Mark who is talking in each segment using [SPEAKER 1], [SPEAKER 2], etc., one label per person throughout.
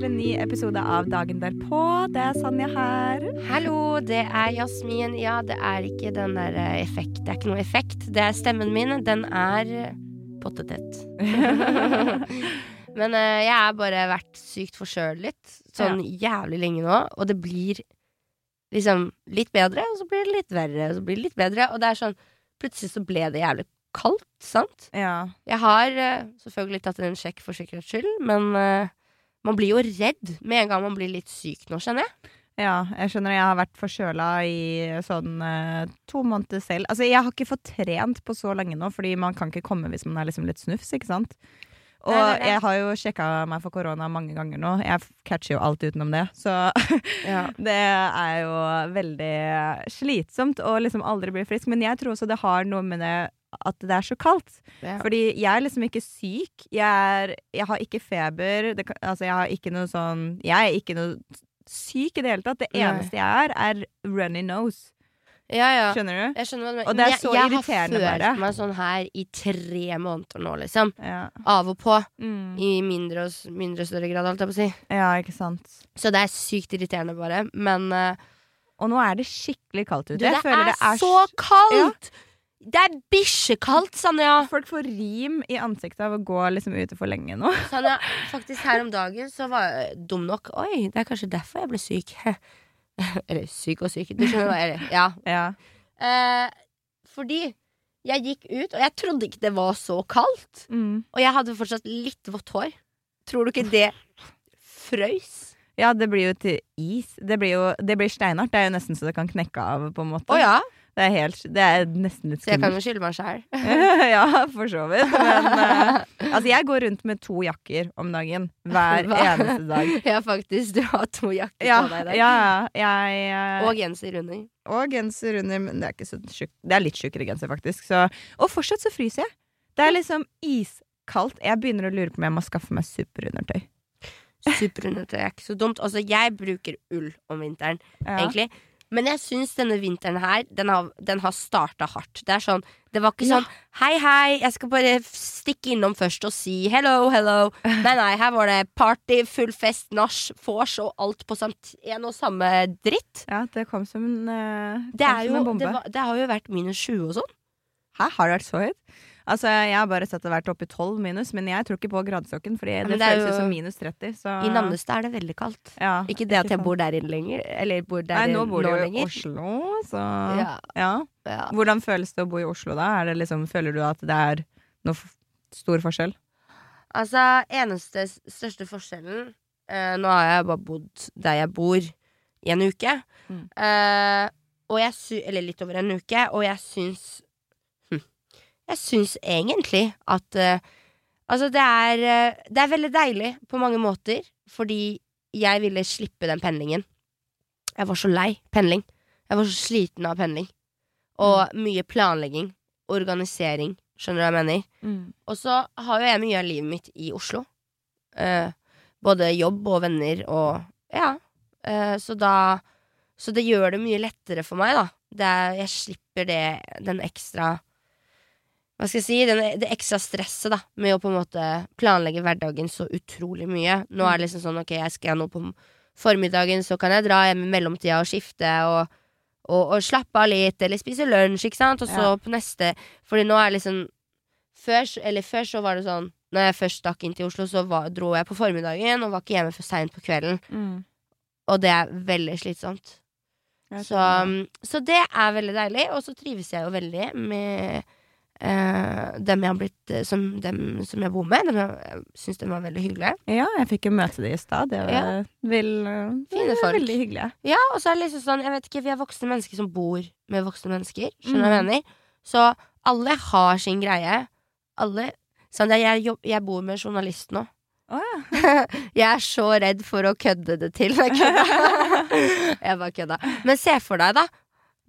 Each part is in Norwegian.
[SPEAKER 1] Til en ny episode av Dagen derpå. Det er Sanja her.
[SPEAKER 2] Hallo, det er Jasmin. Ja, det er ikke den der eh, effekt. Det er ikke noe effekt. Det er stemmen min. Den er eh, pottetett. Men uh, jeg har bare vært sykt forkjølet sånn jævlig lenge nå, og det blir liksom litt bedre, og så blir det litt verre, og så blir det litt bedre, og det er sånn Plutselig så ble det jævlig kaldt, sant?
[SPEAKER 1] Ja.
[SPEAKER 2] Jeg har uh, selvfølgelig tatt en sjekk for sikkerhets skyld, men eh, man blir jo redd med en gang man blir litt syk nå, skjønner jeg.
[SPEAKER 1] ja, jeg skjønner jeg har vært forkjøla i sånn eh, to måneder selv. Altså, jeg har ikke fått trent på så lenge nå, fordi man kan ikke komme hvis man er liksom litt snufs, ikke sant? Og
[SPEAKER 2] Nei, nei, nei.
[SPEAKER 1] jeg har jo sjekka meg for korona mange ganger nå. Jeg catcher jo alt utenom det. Så
[SPEAKER 2] Ja.
[SPEAKER 1] det er jo veldig slitsomt å liksom aldri bli frisk. Men jeg tror også det har noe med det at det er så kaldt.
[SPEAKER 2] Ja.
[SPEAKER 1] Fordi jeg er liksom ikke syk. Jeg, er, jeg har ikke feber. Det, altså, jeg har ikke noe sånn Jeg er ikke noe syk i det hele tatt. Det
[SPEAKER 2] Nei.
[SPEAKER 1] eneste jeg er, er runny nose.
[SPEAKER 2] Ja, ja.
[SPEAKER 1] Skjønner du?
[SPEAKER 2] Jeg skjønner du.
[SPEAKER 1] Og det er så
[SPEAKER 2] jeg,
[SPEAKER 1] irriterende
[SPEAKER 2] Jeg har følt meg sånn her i tre måneder nå, liksom.
[SPEAKER 1] Ja.
[SPEAKER 2] Av og på.
[SPEAKER 1] Mm.
[SPEAKER 2] I mindre og mindre større grad, holdt jeg på å si.
[SPEAKER 1] ja, ikke sant.
[SPEAKER 2] Så det er sykt irriterende, bare. Men uh,
[SPEAKER 1] Og nå er det skikkelig kaldt ute.
[SPEAKER 2] du, det,
[SPEAKER 1] Jeg
[SPEAKER 2] er
[SPEAKER 1] det er
[SPEAKER 2] så
[SPEAKER 1] kaldt!
[SPEAKER 2] kaldt! Det er bikkjekaldt, Sanja.
[SPEAKER 1] Folk får rim i ansiktet av å gå liksom ute for lenge nå.
[SPEAKER 2] Sanja. Faktisk her om dagen så var jeg dum nok. Oi, det er kanskje derfor jeg ble syk. Eller syk og syk. Du skjønner hva jeg Ja.
[SPEAKER 1] Ja.
[SPEAKER 2] Eh, fordi jeg gikk ut, og jeg trodde ikke det var så kaldt.
[SPEAKER 1] Mm.
[SPEAKER 2] Og jeg hadde fortsatt litt vått hår. Tror du ikke det frøys?
[SPEAKER 1] ja, det blir jo til is. Det blir jo det blir steinhardt. Det er jo nesten så det kan knekke av, på en måte.
[SPEAKER 2] Å ja,
[SPEAKER 1] Det er, helt, det er nesten litt
[SPEAKER 2] så jeg kan jo skylde meg sjæl.
[SPEAKER 1] ja, for så vidt. Men uh, altså, jeg går rundt med to jakker om dagen. Hver
[SPEAKER 2] Hva?
[SPEAKER 1] eneste dag.
[SPEAKER 2] Ja, faktisk. Du har to jakker
[SPEAKER 1] Ja,
[SPEAKER 2] på deg i dag.
[SPEAKER 1] ja, jeg uh,
[SPEAKER 2] Og genser under.
[SPEAKER 1] og genser under, men det er ikke så tjukk. Det er litt tjukkere genser, faktisk. Så, og fortsatt så fryser jeg. Det er liksom iskaldt. Jeg begynner å lure på om jeg må skaffe meg superundertøy.
[SPEAKER 2] Superundertøy er ikke så dumt. Altså, jeg bruker ull om vinteren,
[SPEAKER 1] Ja.
[SPEAKER 2] egentlig. Men jeg syns denne vinteren her, den har, den har starta hardt. Det er sånn, det var ikke
[SPEAKER 1] Ja.
[SPEAKER 2] sånn Hei, hei, jeg skal bare stikke innom først og si hello, hello. Nei, nei, her var det party, full fest, nach, vors og alt på samt en og samme dritt.
[SPEAKER 1] Ja, det kom som en, eh,
[SPEAKER 2] Det,
[SPEAKER 1] kom
[SPEAKER 2] er
[SPEAKER 1] som
[SPEAKER 2] jo,
[SPEAKER 1] en bombe.
[SPEAKER 2] det, var, det har jo vært minus 20 og sånn.
[SPEAKER 1] Hæ, har det vært så høyt? Altså, Jeg har bare sett det vært oppe i 12 minus, men jeg tror ikke på gradestokken. Fordi
[SPEAKER 2] men
[SPEAKER 1] det,
[SPEAKER 2] det
[SPEAKER 1] føles jo som minus 30. Så
[SPEAKER 2] I Nannestad er det veldig kaldt.
[SPEAKER 1] Ja,
[SPEAKER 2] Ikke det at jeg bor der inne lenger. Eller bor der
[SPEAKER 1] Nei, nå bor du i. Oslo, så
[SPEAKER 2] Ja,
[SPEAKER 1] ja.
[SPEAKER 2] ja.
[SPEAKER 1] Hvordan føles det å bo i Oslo da? Er det liksom, føler du at det er noe stor forskjell?
[SPEAKER 2] Altså, eneste største forskjellen eh, Nå har jeg bare bodd der jeg bor i en uke.
[SPEAKER 1] Mm.
[SPEAKER 2] Eh, og jeg sy eller litt over en uke, og jeg syns Jeg syns egentlig at uh, Altså, det er, eh, det er veldig deilig på mange måter, fordi jeg ville slippe den pendlingen. Jeg var så lei pendling. Jeg var så sliten av pendling. Og mye planlegging. Organisering. Skjønner du hva jeg mener? Og så har jo jeg mye av livet mitt i Oslo. Uh, både jobb og venner og Ja. Uh, så da Så det gjør det mye lettere for meg, da. Det er, jeg slipper det Den ekstra Hva skal jeg si? Den, det ekstra stresset, da, med å på en måte planlegge hverdagen så utrolig mye. Nå er det liksom sånn ok, jeg skal nå på formiddagen, så kan jeg dra hjem i mellomtida og skifte og og, og slappe av litt, eller spise lunsj, ikke sant? Og så
[SPEAKER 1] Ja.
[SPEAKER 2] på neste Fordi nå er liksom før, Eller før så var det sånn Når jeg først stakk inn til Oslo, så var, dro jeg på formiddagen og var ikke hjemme for seint på kvelden.
[SPEAKER 1] Mm.
[SPEAKER 2] Og det er veldig slitsomt. Så, så det er veldig deilig. Og så trives jeg jo veldig med eh, dem, jeg har blitt, eh, som, dem som jeg bor med. Dem jeg, syns de var veldig hyggelige.
[SPEAKER 1] Ja, jeg fikk jo møte de i stad. Det var
[SPEAKER 2] Ja.
[SPEAKER 1] vel, uh,
[SPEAKER 2] Fine folk.
[SPEAKER 1] veldig hyggelige.
[SPEAKER 2] Ja, og så er det liksom sånn Jeg vet ikke, vi er voksne mennesker som bor med voksne mennesker. Skjønner du hva jeg
[SPEAKER 1] Mm.
[SPEAKER 2] mener? Så alle har sin greie. Alle sånn, jeg, jobb, jeg bor med en journalist nå.
[SPEAKER 1] Å
[SPEAKER 2] jeg er så redd for å kødde det til. Jeg jeg bare kødda. Men se for deg, da.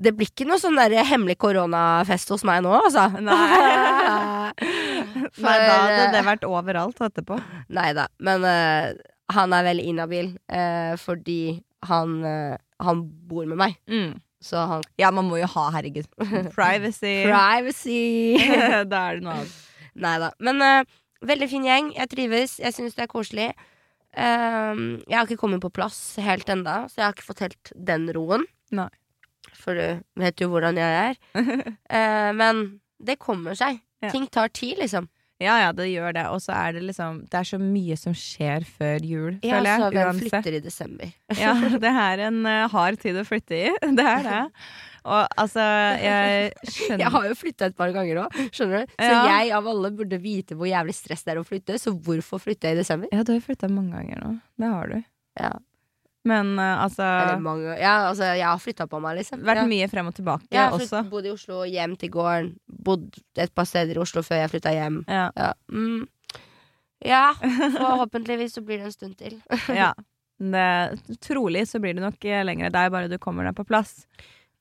[SPEAKER 2] Det blir ikke noe sånn der hemmelig koronafest hos meg nå, altså.
[SPEAKER 1] Nei. Nei, da hadde
[SPEAKER 2] eh,
[SPEAKER 1] det vært overalt etterpå.
[SPEAKER 2] Nei da, men uh, han er veldig inhabil uh, fordi han, uh, han bor med meg. Så han
[SPEAKER 1] Ja, man må jo ha, herregud. Privacy.
[SPEAKER 2] Privacy!
[SPEAKER 1] da er det noe annet.
[SPEAKER 2] Nei da. Men eh, veldig fin gjeng. Jeg trives. Jeg syns det er koselig. Jeg har ikke kommet på plass helt enda, så jeg har ikke fått helt den roen.
[SPEAKER 1] Nei.
[SPEAKER 2] For du vet jo hvordan jeg er. Eh, men det kommer seg.
[SPEAKER 1] Ja.
[SPEAKER 2] Ting tar tid, liksom.
[SPEAKER 1] Ja, ja, det gjør det. Og så er det liksom Det er så mye som skjer før jul,
[SPEAKER 2] Ja,
[SPEAKER 1] føler
[SPEAKER 2] så
[SPEAKER 1] jeg.
[SPEAKER 2] hvem
[SPEAKER 1] Uansett.
[SPEAKER 2] flytter i desember?
[SPEAKER 1] Ja, det er en uh, hard tid å flytte i. Det er det. Og altså, jeg skjønner
[SPEAKER 2] Jeg har jo flytta et par ganger òg, skjønner du. Så
[SPEAKER 1] Ja.
[SPEAKER 2] jeg av alle burde vite hvor jævlig stress det er å flytte, så hvorfor flytte i desember?
[SPEAKER 1] Ja, du har jo flytta mange ganger nå. Det har du.
[SPEAKER 2] Ja.
[SPEAKER 1] Men uh, altså
[SPEAKER 2] mange Ja, altså, jeg har flytta på meg, liksom.
[SPEAKER 1] Vært
[SPEAKER 2] ja.
[SPEAKER 1] mye frem og tilbake
[SPEAKER 2] Jeg har
[SPEAKER 1] også.
[SPEAKER 2] bodd i Oslo, hjem til gården. Bodd et par steder i Oslo før jeg flytta hjem.
[SPEAKER 1] Ja.
[SPEAKER 2] Ja. Mm. ja, forhåpentligvis så blir det en stund til.
[SPEAKER 1] ja. Det, trolig så blir det nok eh, lenger. Det er bare du kommer deg på plass.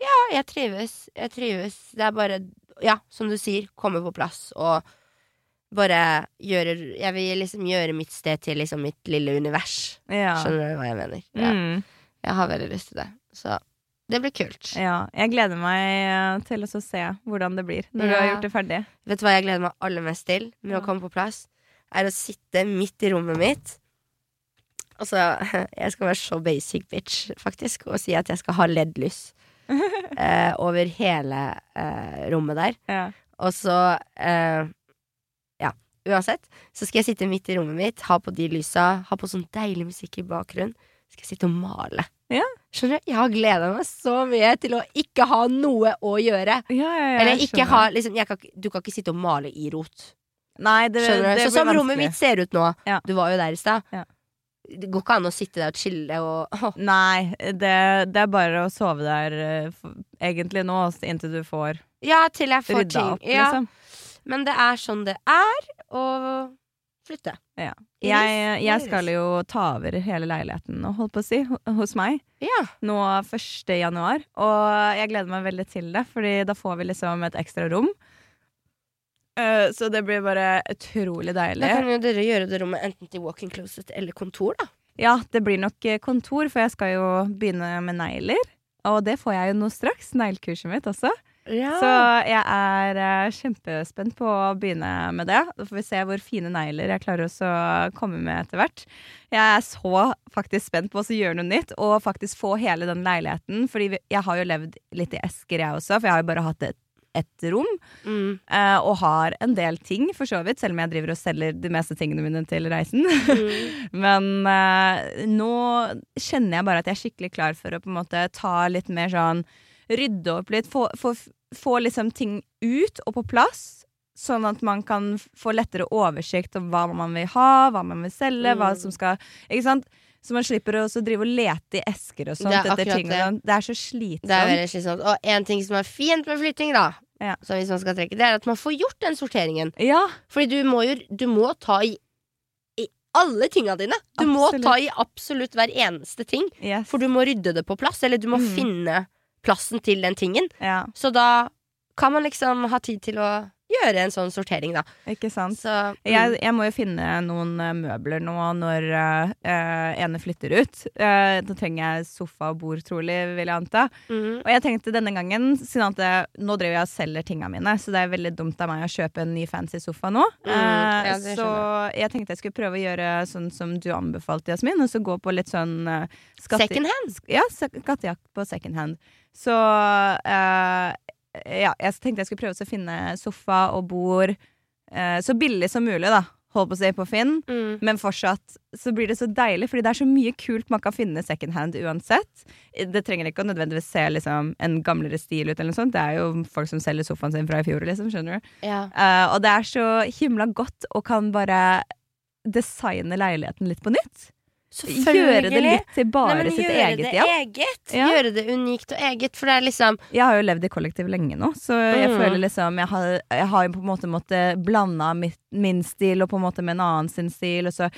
[SPEAKER 2] Ja, jeg trives. Jeg trives. Det er bare, ja, som du sier, komme på plass og bare gjøre Jeg vil liksom gjøre mitt sted til liksom mitt lille univers.
[SPEAKER 1] Ja.
[SPEAKER 2] Skjønner du hva jeg mener? Ja.
[SPEAKER 1] Mm.
[SPEAKER 2] Jeg har veldig lyst til det. Så det blir kult.
[SPEAKER 1] ja. Jeg gleder meg eh, til å se hvordan det blir når du har gjort det ferdig.
[SPEAKER 2] Vet du hva jeg gleder meg aller mest til med
[SPEAKER 1] Ja.
[SPEAKER 2] å komme på plass? Er å sitte midt i rommet mitt. Altså, jeg skal være så basic bitch, faktisk, og si at jeg skal ha LED-lys eh, over hele eh, rommet der.
[SPEAKER 1] Ja.
[SPEAKER 2] Og så eh, Ja, uansett. Så skal jeg sitte midt i rommet mitt, ha på de lysa, ha på sånn deilig musikk i bakgrunnen. Skal jeg sitte og male.
[SPEAKER 1] Ja.
[SPEAKER 2] Skjønner du? Jeg har gleda meg så mye til å ikke ha noe å gjøre.
[SPEAKER 1] Ja, ja,
[SPEAKER 2] Eller ikke
[SPEAKER 1] skjønner.
[SPEAKER 2] ha liksom, kan, Du kan ikke sitte og male i rot.
[SPEAKER 1] Nei, det,
[SPEAKER 2] Skjønner du? Sånn som rommet mitt ser ut nå. Du var jo der i stad.
[SPEAKER 1] Ja.
[SPEAKER 2] Det går ikke an å sitte der og chille og oh.
[SPEAKER 1] Nei, det, det er bare å sove der eh, egentlig nå, inntil du får
[SPEAKER 2] Ja, til jeg får
[SPEAKER 1] rydda
[SPEAKER 2] ting.
[SPEAKER 1] opp,
[SPEAKER 2] Ja,
[SPEAKER 1] liksom.
[SPEAKER 2] men det er sånn det er å flytte.
[SPEAKER 1] Ja. Jeg, jeg skal jo ta over hele leiligheten, og holdt på å si, hos meg.
[SPEAKER 2] Ja.
[SPEAKER 1] Nå 1. januar. Og jeg gleder meg veldig til det, Fordi da får vi liksom et ekstra rom. Eh, så det blir bare utrolig deilig.
[SPEAKER 2] Da kan jo dere gjøre det rommet enten til walk-in closet eller kontor, da.
[SPEAKER 1] Ja, det blir nok eh, kontor, for jeg skal jo begynne med negler. Og det får jeg jo nå straks. Neglekurset mitt også.
[SPEAKER 2] Ja.
[SPEAKER 1] Så jeg er uh, kjempespent på å begynne med det. Da får vi se hvor fine negler jeg klarer å komme med etter hvert. Jeg er så faktisk spent på å gjøre noe nytt, og faktisk få hele den leiligheten. Fordi jeg har jo levd litt i esker, jeg også, for jeg har jo bare hatt et, et rom.
[SPEAKER 2] mm.
[SPEAKER 1] Uh, og har en del ting, for så vidt, selv om jeg driver og selger de meste tingene mine til reisen.
[SPEAKER 2] Mm.
[SPEAKER 1] Men uh, nå kjenner jeg bare at jeg er skikkelig klar for å på en måte ta litt mer sånn Rydde opp litt, få, få, få liksom ting ut og på plass. Sånn at man kan få lettere oversikt om hva man vil ha, hva man vil selge, hva
[SPEAKER 2] Mm.
[SPEAKER 1] som skal Ikke sant? Så man slipper å drive og lete i esker og sånt.
[SPEAKER 2] Det er
[SPEAKER 1] etter ting
[SPEAKER 2] det.
[SPEAKER 1] det er så slitsomt.
[SPEAKER 2] Det er veldig slitsomt. Og en ting som er fint med flytting, da,
[SPEAKER 1] Ja.
[SPEAKER 2] så hvis man skal trekke, det er at man får gjort den sorteringen.
[SPEAKER 1] Ja,
[SPEAKER 2] Fordi du må jo du må ta i, i alle tinga dine. Du må ta i absolutt hver eneste ting.
[SPEAKER 1] yes.
[SPEAKER 2] For du må rydde det på plass, eller du må
[SPEAKER 1] Mm.
[SPEAKER 2] finne plassen til den tingen.
[SPEAKER 1] ja,
[SPEAKER 2] Så da kan man liksom ha tid til å gjøre en sånn sortering, da.
[SPEAKER 1] ikke sant.
[SPEAKER 2] Så mm.
[SPEAKER 1] Jeg, jeg må jo finne noen eh, møbler nå når eh, ene flytter ut. Uh, da trenger jeg sofa og bord, trolig, vil jeg anta.
[SPEAKER 2] mm.
[SPEAKER 1] Og jeg tenkte denne gangen, siden at nå driver jeg og selger tinga mine, så det er veldig dumt av meg å kjøpe en ny fancy sofa nå.
[SPEAKER 2] Mm,
[SPEAKER 1] Uh,
[SPEAKER 2] ja,
[SPEAKER 1] så jeg tenkte jeg skulle prøve å gjøre sånn som du anbefalte, Jasmin, og så gå på litt sånn uh,
[SPEAKER 2] Second hand.
[SPEAKER 1] Ja, skattejakt på second hand. Så eh, ja, jeg tenkte jeg skulle prøve å finne sofa og bord eh, så billig som mulig, da. Holdt på å si på Finn.
[SPEAKER 2] Mm.
[SPEAKER 1] Men fortsatt så blir det så deilig, fordi det er så mye kult man kan finne second hand uansett. Det trenger ikke å nødvendigvis se liksom, en gamlere stil ut, eller noe sånt. Det er jo folk som selger sofaen sin fra i fjor, liksom. Skjønner du?
[SPEAKER 2] Ja.
[SPEAKER 1] Eh, og det er så himla godt å kan bare designe leiligheten litt på nytt. Gjøre det litt til bare
[SPEAKER 2] Nei,
[SPEAKER 1] sitt eget
[SPEAKER 2] det
[SPEAKER 1] hjem.
[SPEAKER 2] eget.
[SPEAKER 1] Ja.
[SPEAKER 2] Gjøre det unikt og eget, for det er liksom
[SPEAKER 1] Jeg har jo levd i kollektiv lenge nå, så jeg
[SPEAKER 2] Mm.
[SPEAKER 1] føler liksom Jeg har, jeg har på en måte måttet blande min stil og på en måte med en annen sin stil, og så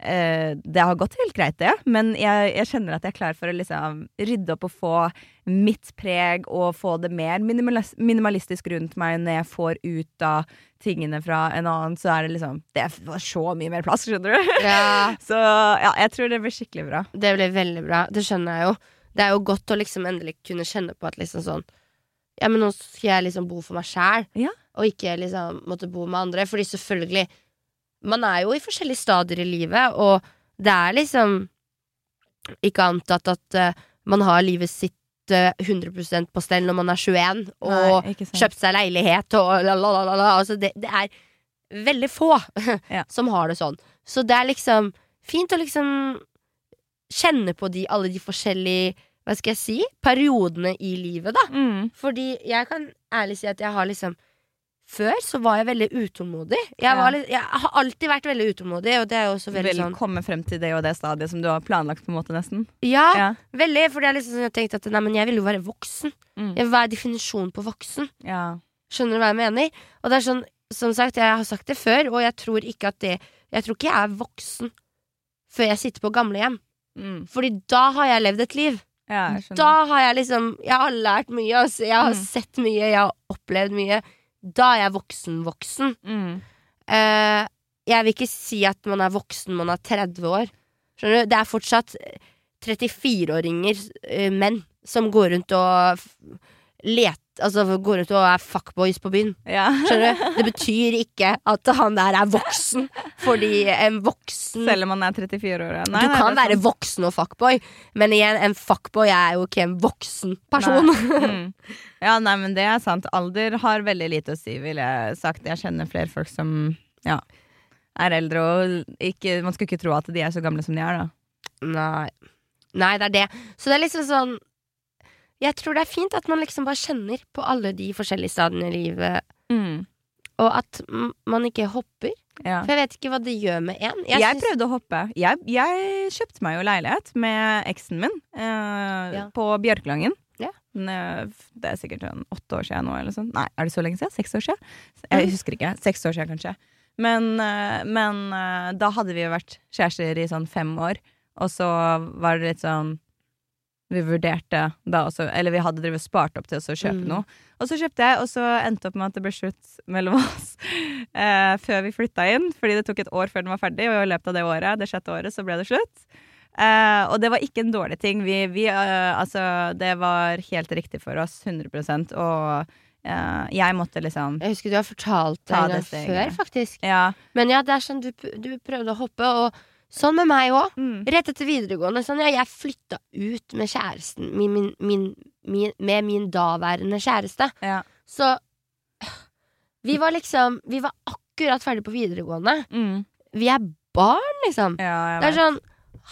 [SPEAKER 1] Det har gått helt greit, det, men jeg, jeg kjenner at jeg er klar for å liksom rydde opp og få mitt preg og få det mer minimalis minimalistisk rundt meg når jeg får ut av tingene fra en annen, så er det liksom Det var så mye mer plass, skjønner du.
[SPEAKER 2] Ja,
[SPEAKER 1] Så ja, jeg tror det blir skikkelig bra.
[SPEAKER 2] det blir veldig bra. Det skjønner jeg jo. Det er jo godt å liksom endelig kunne kjenne på at liksom sånn Ja, men nå skal jeg liksom bo for meg sjæl,
[SPEAKER 1] Ja.
[SPEAKER 2] og ikke liksom måtte bo med andre. Fordi selvfølgelig Man er jo i forskjellige stadier i livet, og det er liksom ikke antatt at uh, man har livet sitt uh, 100% på stell når man er 21 og
[SPEAKER 1] Nei,
[SPEAKER 2] kjøpt seg leilighet og la, la, la, la, la. Altså det, det er veldig få
[SPEAKER 1] Ja.
[SPEAKER 2] som har det sånn. Så det er liksom fint å liksom kjenne på de, alle de forskjellige Hva skal jeg si? Periodene i livet, da.
[SPEAKER 1] Mm.
[SPEAKER 2] Fordi jeg kan ærlig si at jeg har liksom Før så var jeg veldig utålmodig. Jeg, litt, jeg har alltid vært veldig utålmodig, og det er jo også veldig
[SPEAKER 1] Vel
[SPEAKER 2] sånn
[SPEAKER 1] komme frem til det og det stadiet som du har planlagt, på en måte, nesten.
[SPEAKER 2] Ja,
[SPEAKER 1] Ja.
[SPEAKER 2] veldig. For det er liksom sånn jeg har tenkt at nei, men jeg vil jo være voksen.
[SPEAKER 1] Mm.
[SPEAKER 2] Jeg- vil være definisjonen på voksen?
[SPEAKER 1] ja.
[SPEAKER 2] Skjønner du hva jeg mener? Og det er sånn, som sagt, jeg har sagt det før, og jeg tror ikke at det Jeg tror ikke jeg er voksen før jeg sitter på gamlehjem.
[SPEAKER 1] Mm.
[SPEAKER 2] Fordi da har jeg levd et liv.
[SPEAKER 1] ja.
[SPEAKER 2] Da har jeg liksom Jeg har lært mye, altså. Jeg har
[SPEAKER 1] Mm.
[SPEAKER 2] sett mye, jeg har opplevd mye. Da er jeg voksen-voksen.
[SPEAKER 1] Mm.
[SPEAKER 2] Eh, jeg vil ikke si at man er voksen man er 30 år. Skjønner du? Det er fortsatt 34-åringer, eh, menn, som går rundt og f- let, altså, går ut og er fuckboys på byen.
[SPEAKER 1] Ja.
[SPEAKER 2] Skjønner du? Det betyr ikke at han der er voksen, fordi en voksen
[SPEAKER 1] Selv om han er 34 år. ja. Nei,
[SPEAKER 2] Du
[SPEAKER 1] nei,
[SPEAKER 2] kan være
[SPEAKER 1] sant.
[SPEAKER 2] voksen og fuckboy, men igjen, en fuckboy er jo ikke en voksen person.
[SPEAKER 1] Mm. Ja, nei, men det er sant. Alder har veldig lite å si, ville jeg sagt. Jeg kjenner flere folk som ja, er eldre, og ikke, man skal ikke tro at de er så gamle som de er, da.
[SPEAKER 2] Nei. Nei, det er det. Så det er liksom sånn Jeg tror det er fint at man liksom bare kjenner på alle de forskjellige stadiene i livet,
[SPEAKER 1] Mm.
[SPEAKER 2] og at man ikke hopper.
[SPEAKER 1] Ja.
[SPEAKER 2] For jeg vet ikke hva det gjør med en.
[SPEAKER 1] Jeg,
[SPEAKER 2] jeg
[SPEAKER 1] prøvde å hoppe. Jeg, jeg kjøpte meg jo leilighet med eksen min eh,
[SPEAKER 2] Ja.
[SPEAKER 1] på Bjørkelangen.
[SPEAKER 2] Ja.
[SPEAKER 1] Det er sikkert sånn åtte år siden nå, eller sånn. Nei, er det så lenge siden? Seks år siden? Jeg husker ikke. Seks år siden, kanskje. Men, eh, men eh, da hadde vi jo vært kjærester i sånn fem år, og så var det litt sånn vi vurderte da også Eller vi hadde drevet spart opp til å kjøpe
[SPEAKER 2] Mm.
[SPEAKER 1] noe. Og så kjøpte jeg, og så endte opp med at det ble slutt mellom oss eh, før vi flytta inn. Fordi det tok et år før den var ferdig, og i løpet av det året, det sjette året, så ble det slutt. Eh, og det var ikke en dårlig ting. Vi, vi, eh, altså, det var helt riktig for oss, 100% Og eh, jeg måtte liksom
[SPEAKER 2] Jeg husker du har fortalt det en gang før, faktisk.
[SPEAKER 1] Ja.
[SPEAKER 2] Men ja, det er sånn du, du prøvde å hoppe, og sånn med meg òg.
[SPEAKER 1] Mm.
[SPEAKER 2] Rett etter videregående. Sånn, ja, jeg flytta ut med kjæresten min, min, min, min, Med min daværende kjæreste.
[SPEAKER 1] Ja.
[SPEAKER 2] Så Vi var liksom Vi var akkurat ferdig på videregående.
[SPEAKER 1] Mm.
[SPEAKER 2] Vi er barn, liksom.
[SPEAKER 1] ja
[SPEAKER 2] Det er sånn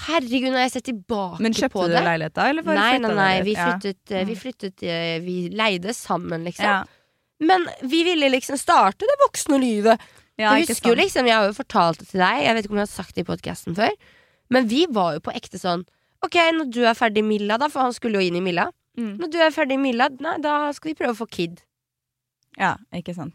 [SPEAKER 2] Herregud, når jeg ser tilbake på det Men
[SPEAKER 1] kjøpte du leilighet da, eller
[SPEAKER 2] Nei, Nei, nei,
[SPEAKER 1] flyttet?
[SPEAKER 2] Vi flyttet, eh, vi
[SPEAKER 1] Mm.
[SPEAKER 2] flyttet eh, Vi leide sammen, liksom.
[SPEAKER 1] Ja.
[SPEAKER 2] Men vi ville liksom starte det voksne livet.
[SPEAKER 1] Ja,
[SPEAKER 2] jeg husker jo liksom, jeg har jo fortalt det til deg, jeg vet ikke om jeg har sagt det i podkasten før, men vi var jo på ekte sånn Ok, når du er ferdig i Milla, da, for han skulle jo inn i Milla.
[SPEAKER 1] Mm.
[SPEAKER 2] Når du er ferdig i Milla, nei, da skal vi prøve å få kid.
[SPEAKER 1] Ja, ikke sant.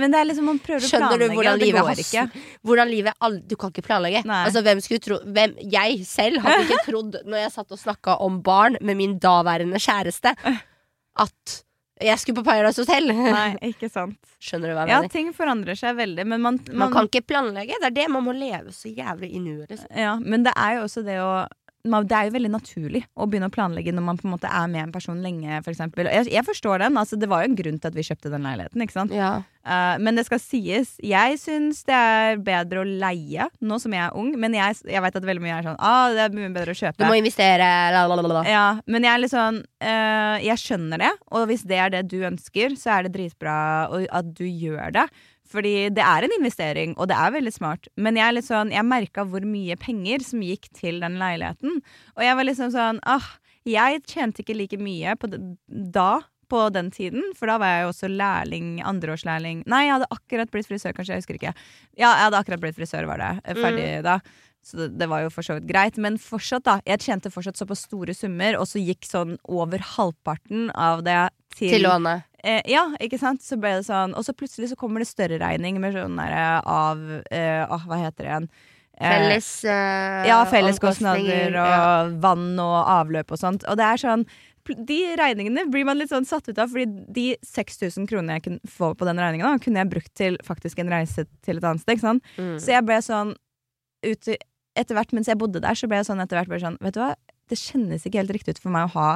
[SPEAKER 1] Men det er liksom man prøver å
[SPEAKER 2] Skjønner du
[SPEAKER 1] planlegge,
[SPEAKER 2] hvordan
[SPEAKER 1] og det
[SPEAKER 2] livet
[SPEAKER 1] går ikke.
[SPEAKER 2] Hvordan livet all, Du kan ikke planlegge.
[SPEAKER 1] Nei.
[SPEAKER 2] Altså, hvem skulle tro hvem, Jeg selv hadde ikke trodd, når jeg satt og snakka om barn med min daværende kjæreste, at jeg skulle på Paradise Hotel.
[SPEAKER 1] Nei, ikke sant.
[SPEAKER 2] Skjønner du hva jeg
[SPEAKER 1] Ja,
[SPEAKER 2] mener?
[SPEAKER 1] ting forandrer seg veldig, men man,
[SPEAKER 2] Man kan ikke planlegge. Det er det man må leve så jævlig i nuet. Liksom.
[SPEAKER 1] Ja, men det er jo også det å man, Det er jo veldig naturlig å begynne å planlegge når man på en måte er med en person lenge, for eksempel. Jeg, jeg forstår den. altså Det var jo en grunn til at vi kjøpte den leiligheten. ikke sant?
[SPEAKER 2] Ja.
[SPEAKER 1] Uh, men det skal sies, jeg syns det er bedre å leie nå som jeg er ung. Men jeg, jeg vet at veldig mye er sånn ah, det er mye bedre å kjøpe.
[SPEAKER 2] Du må investere, la, la, la, la.
[SPEAKER 1] Ja, men jeg er litt sånn uh, Jeg skjønner det, og hvis det er det du ønsker, så er det dritbra at du gjør det. Fordi det er en investering, og det er veldig smart. Men jeg sånn Jeg merka hvor mye penger som gikk til den leiligheten. Og jeg var liksom sånn ah, Jeg tjente ikke like mye på da. På den tiden, for da var jeg jo også lærling, andreårslærling Nei, jeg hadde akkurat blitt frisør, kanskje. Jeg husker ikke. Ja, jeg hadde akkurat blitt frisør, var det. Ferdig Ferdig da. Så det, det var jo for så vidt greit. Men fortsatt, da. Jeg tjente fortsatt såpass store summer, og så gikk sånn over halvparten av det til,
[SPEAKER 2] Til lånet.
[SPEAKER 1] Eh, ja, ikke sant? Så ble det sånn Og så plutselig så kommer det større regning med sånn der av eh, ah, Hva heter det igjen? Eh,
[SPEAKER 2] Felles eh,
[SPEAKER 1] ja, felleskostnader og
[SPEAKER 2] ja.
[SPEAKER 1] vann og avløp og sånt. Og det er sånn De regningene blir man litt sånn satt ut av, fordi de 6000 kronene jeg kunne få på den regningen, da, kunne jeg brukt til faktisk en reise til et annet sted.
[SPEAKER 2] Mm.
[SPEAKER 1] Så jeg ble sånn ut, Etter hvert mens jeg bodde der, så ble jeg sånn etter hvert bare sånn Vet du hva, det kjennes ikke helt riktig ut for meg å ha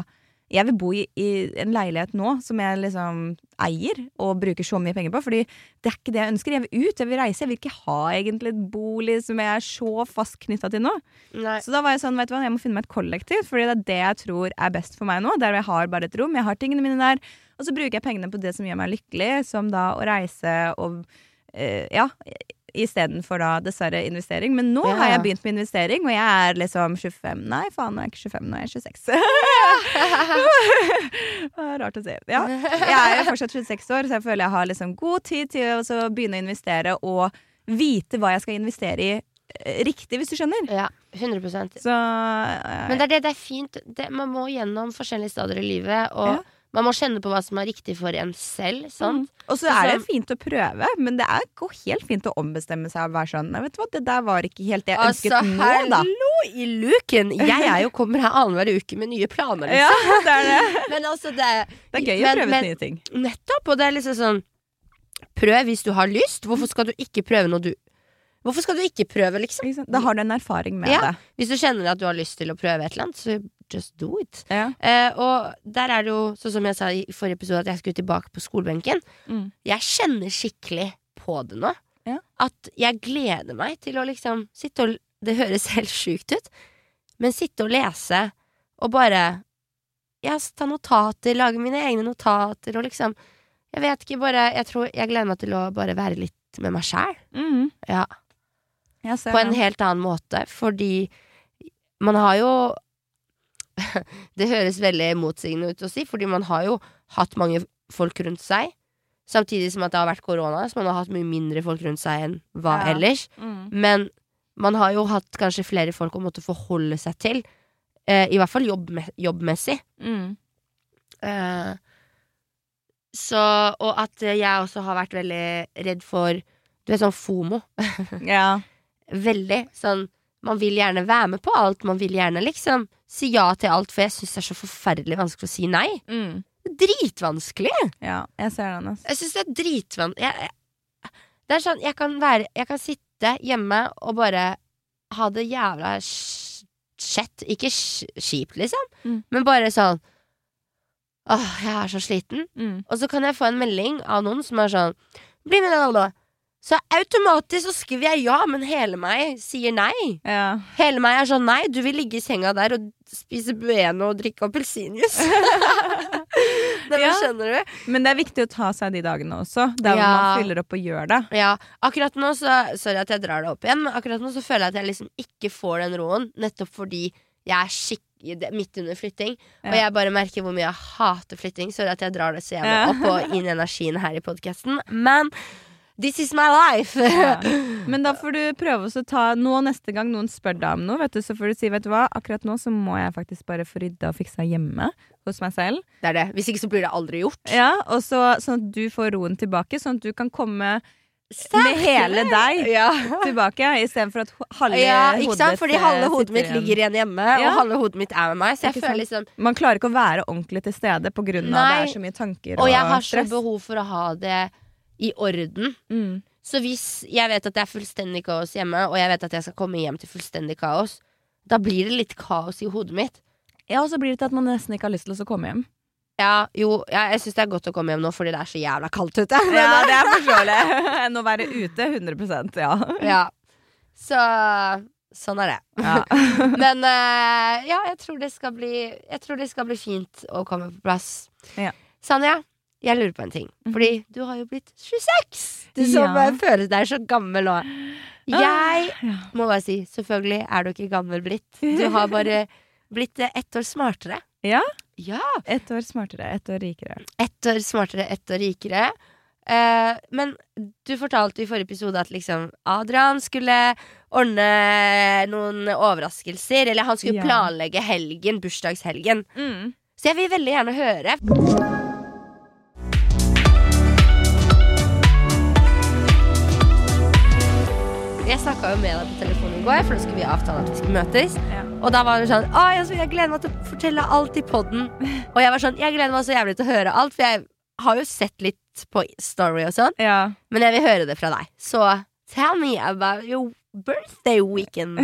[SPEAKER 1] Jeg vil bo i, i en leilighet nå som jeg liksom eier og bruker så mye penger på, fordi det er ikke det jeg ønsker. Jeg vil ut, jeg vil reise. Jeg vil ikke ha egentlig et bolig som jeg er så fast knytta til nå.
[SPEAKER 2] Nei.
[SPEAKER 1] Så da var jeg sånn, vet du hva, jeg må finne meg et kollektiv, fordi det er det jeg tror er best for meg nå. Der jeg har bare et rom, jeg har tingene mine der, og så bruker jeg pengene på det som gjør meg lykkelig, som da å reise og øh, ja, istedenfor da dessverre investering. Men nå
[SPEAKER 2] Ja,
[SPEAKER 1] har jeg begynt med investering, og jeg er liksom 25 Nei, faen, nå er jeg ikke 25, nå er jeg 26. Det er Rart å si. Ja. Jeg er fortsatt 26 år, så jeg føler jeg har liksom god tid til å begynne å investere og vite hva jeg skal investere i eh, riktig, hvis du skjønner.
[SPEAKER 2] Ja, 100%
[SPEAKER 1] ja, ja.
[SPEAKER 2] Men det er det, det er fint. Det, man må gjennom forskjellige stadier i livet, og. Man må kjenne på hva som er riktig for en selv.
[SPEAKER 1] Mm. Og så er det fint å prøve, men det er, går helt fint å ombestemme seg og være sånn Nei, vet du hva, det der var ikke helt det jeg ønsket
[SPEAKER 2] Altså,
[SPEAKER 1] nå, da.
[SPEAKER 2] hallo i luken! Jeg er jo kommer her annenhver uke med nye planer, liksom.
[SPEAKER 1] Ja, det er det.
[SPEAKER 2] Men altså, det,
[SPEAKER 1] Det er gøy
[SPEAKER 2] Men-
[SPEAKER 1] å prøve
[SPEAKER 2] men-
[SPEAKER 1] nye ting.
[SPEAKER 2] Nettopp! Og det er liksom sånn Prøv hvis du har lyst. Hvorfor skal du ikke prøve noe du Hvorfor skal du ikke prøve, liksom?
[SPEAKER 1] Da har du en erfaring med
[SPEAKER 2] Ja.
[SPEAKER 1] det.
[SPEAKER 2] Hvis du kjenner at du har lyst til å prøve et eller annet, så just do it.
[SPEAKER 1] Ja.
[SPEAKER 2] Eh, og der er det jo, sånn som jeg sa i forrige episode, at jeg skulle tilbake på skolebenken.
[SPEAKER 1] Mm.
[SPEAKER 2] Jeg kjenner skikkelig på det nå.
[SPEAKER 1] Ja.
[SPEAKER 2] At jeg gleder meg til å liksom sitte og Det høres helt sjukt ut, men sitte og lese og bare Ja, ta notater, lage mine egne notater og liksom Jeg vet ikke, bare Jeg tror jeg gleder meg til å bare være litt med meg sjæl.
[SPEAKER 1] Mm.
[SPEAKER 2] Ja. På en helt annen måte, fordi man har jo Det høres veldig motsigende ut å si, fordi man har jo hatt mange folk rundt seg. Samtidig som at det har vært korona, så man har hatt mye mindre folk rundt seg enn hva
[SPEAKER 1] Ja.
[SPEAKER 2] ellers.
[SPEAKER 1] Mm.
[SPEAKER 2] Men man har jo hatt kanskje flere folk å måtte forholde seg til. Eh, I hvert fall jobbme jobbmessig.
[SPEAKER 1] Mm.
[SPEAKER 2] Eh, så Og at jeg også har vært veldig redd for Du vet sånn FOMO.
[SPEAKER 1] Ja.
[SPEAKER 2] Veldig. Sånn Man vil gjerne være med på alt. Man vil gjerne liksom si ja til alt, for jeg syns det er så forferdelig vanskelig å si nei.
[SPEAKER 1] Mm.
[SPEAKER 2] Dritvanskelig!
[SPEAKER 1] ja. Jeg ser den, altså.
[SPEAKER 2] Jeg syns det er dritvanskelig Det er sånn, jeg kan være Jeg kan sitte hjemme og bare ha det jævla sh- shit. Ikke kjipt, liksom,
[SPEAKER 1] Mm.
[SPEAKER 2] men bare sånn Åh, jeg er så sliten.
[SPEAKER 1] Mm.
[SPEAKER 2] Og så kan jeg få en melding av noen som er sånn Bli med, da. Så automatisk så skriver jeg ja, men hele meg sier nei.
[SPEAKER 1] Ja.
[SPEAKER 2] Hele meg er sånn nei, du vil ligge i senga der og spise Bueno og drikke appelsinjuice.
[SPEAKER 1] Ja.
[SPEAKER 2] Skjønner du?
[SPEAKER 1] Men det er viktig å ta seg de dagene også, der hvor
[SPEAKER 2] Ja.
[SPEAKER 1] man fyller opp og gjør det.
[SPEAKER 2] Ja, akkurat nå så Sorry at jeg drar det opp igjen, men akkurat nå så føler jeg at jeg liksom ikke får den roen, nettopp fordi jeg er skikkelig er midt under flytting. Og jeg bare merker hvor mye jeg hater flytting. Sorry at jeg drar det så jævlig
[SPEAKER 1] Ja.
[SPEAKER 2] opp og inn energien her i podkasten. Men this is my life!
[SPEAKER 1] Ja. Men da får du prøve å ta nå neste gang noen spør deg om noe, vet du, så får du si vet du hva, akkurat nå så må jeg faktisk bare få rydda og fiksa hjemme hos meg selv.
[SPEAKER 2] Det er det. Hvis ikke så blir det aldri gjort.
[SPEAKER 1] Ja, og så Sånn at du får roen tilbake, sånn at du kan komme med hele deg
[SPEAKER 2] Ja.
[SPEAKER 1] tilbake, istedenfor at halve
[SPEAKER 2] ja, ikke sant? Fordi halve hodet mitt ligger igjen hjemme,
[SPEAKER 1] Ja.
[SPEAKER 2] og halve hodet mitt er med meg. Så jeg føler liksom
[SPEAKER 1] Man klarer ikke å være ordentlig til stede på grunn av
[SPEAKER 2] Nei.
[SPEAKER 1] det er så mye tanker
[SPEAKER 2] Og jeg har så
[SPEAKER 1] stress.
[SPEAKER 2] behov for å ha det i orden.
[SPEAKER 1] Mm.
[SPEAKER 2] Så hvis jeg vet at det er fullstendig kaos hjemme, og jeg vet at jeg skal komme hjem til fullstendig kaos, da blir det litt kaos i hodet mitt.
[SPEAKER 1] Ja, og så blir det til at man nesten ikke har lyst til å komme hjem.
[SPEAKER 2] Ja, jo, ja, jeg syns det er godt å komme hjem nå fordi det er så jævla kaldt ute.
[SPEAKER 1] Ja, det er forståelig. Enn å være ute 100 ja.
[SPEAKER 2] Ja. Så sånn er det.
[SPEAKER 1] ja.
[SPEAKER 2] Men uh, ja, jeg tror, det skal bli, jeg tror det skal bli fint å komme på plass.
[SPEAKER 1] Ja.
[SPEAKER 2] Sanja, jeg lurer på en ting.
[SPEAKER 1] Mhm.
[SPEAKER 2] Fordi du har jo blitt 26! Du som
[SPEAKER 1] Ja.
[SPEAKER 2] føler deg så gammel nå. Jeg må bare si, selvfølgelig er du ikke gammel blitt. Du har bare blitt eh, ett år smartere.
[SPEAKER 1] Ja.
[SPEAKER 2] Ja.
[SPEAKER 1] Ett år smartere, ett år rikere.
[SPEAKER 2] Ett år smartere, ett år rikere. Uh, men du fortalte i forrige episode at liksom Adrian skulle ordne noen overraskelser. Eller han skulle
[SPEAKER 1] Ja.
[SPEAKER 2] planlegge helgen, bursdagshelgen.
[SPEAKER 1] Mm.
[SPEAKER 2] Så jeg vil veldig gjerne høre. Jeg snakka jo med deg på telefonen i går, for da skulle vi avtale at vi skulle møtes.
[SPEAKER 1] Ja.
[SPEAKER 2] Og da var det sånn Å, jeg gleder meg til å fortelle alt i poden. Og jeg var sånn Jeg gleder meg så jævlig til å høre alt, for jeg har jo sett litt på Story og sånn,
[SPEAKER 1] Ja.
[SPEAKER 2] men jeg vil høre det fra deg. Så tell me about your birthday weekend.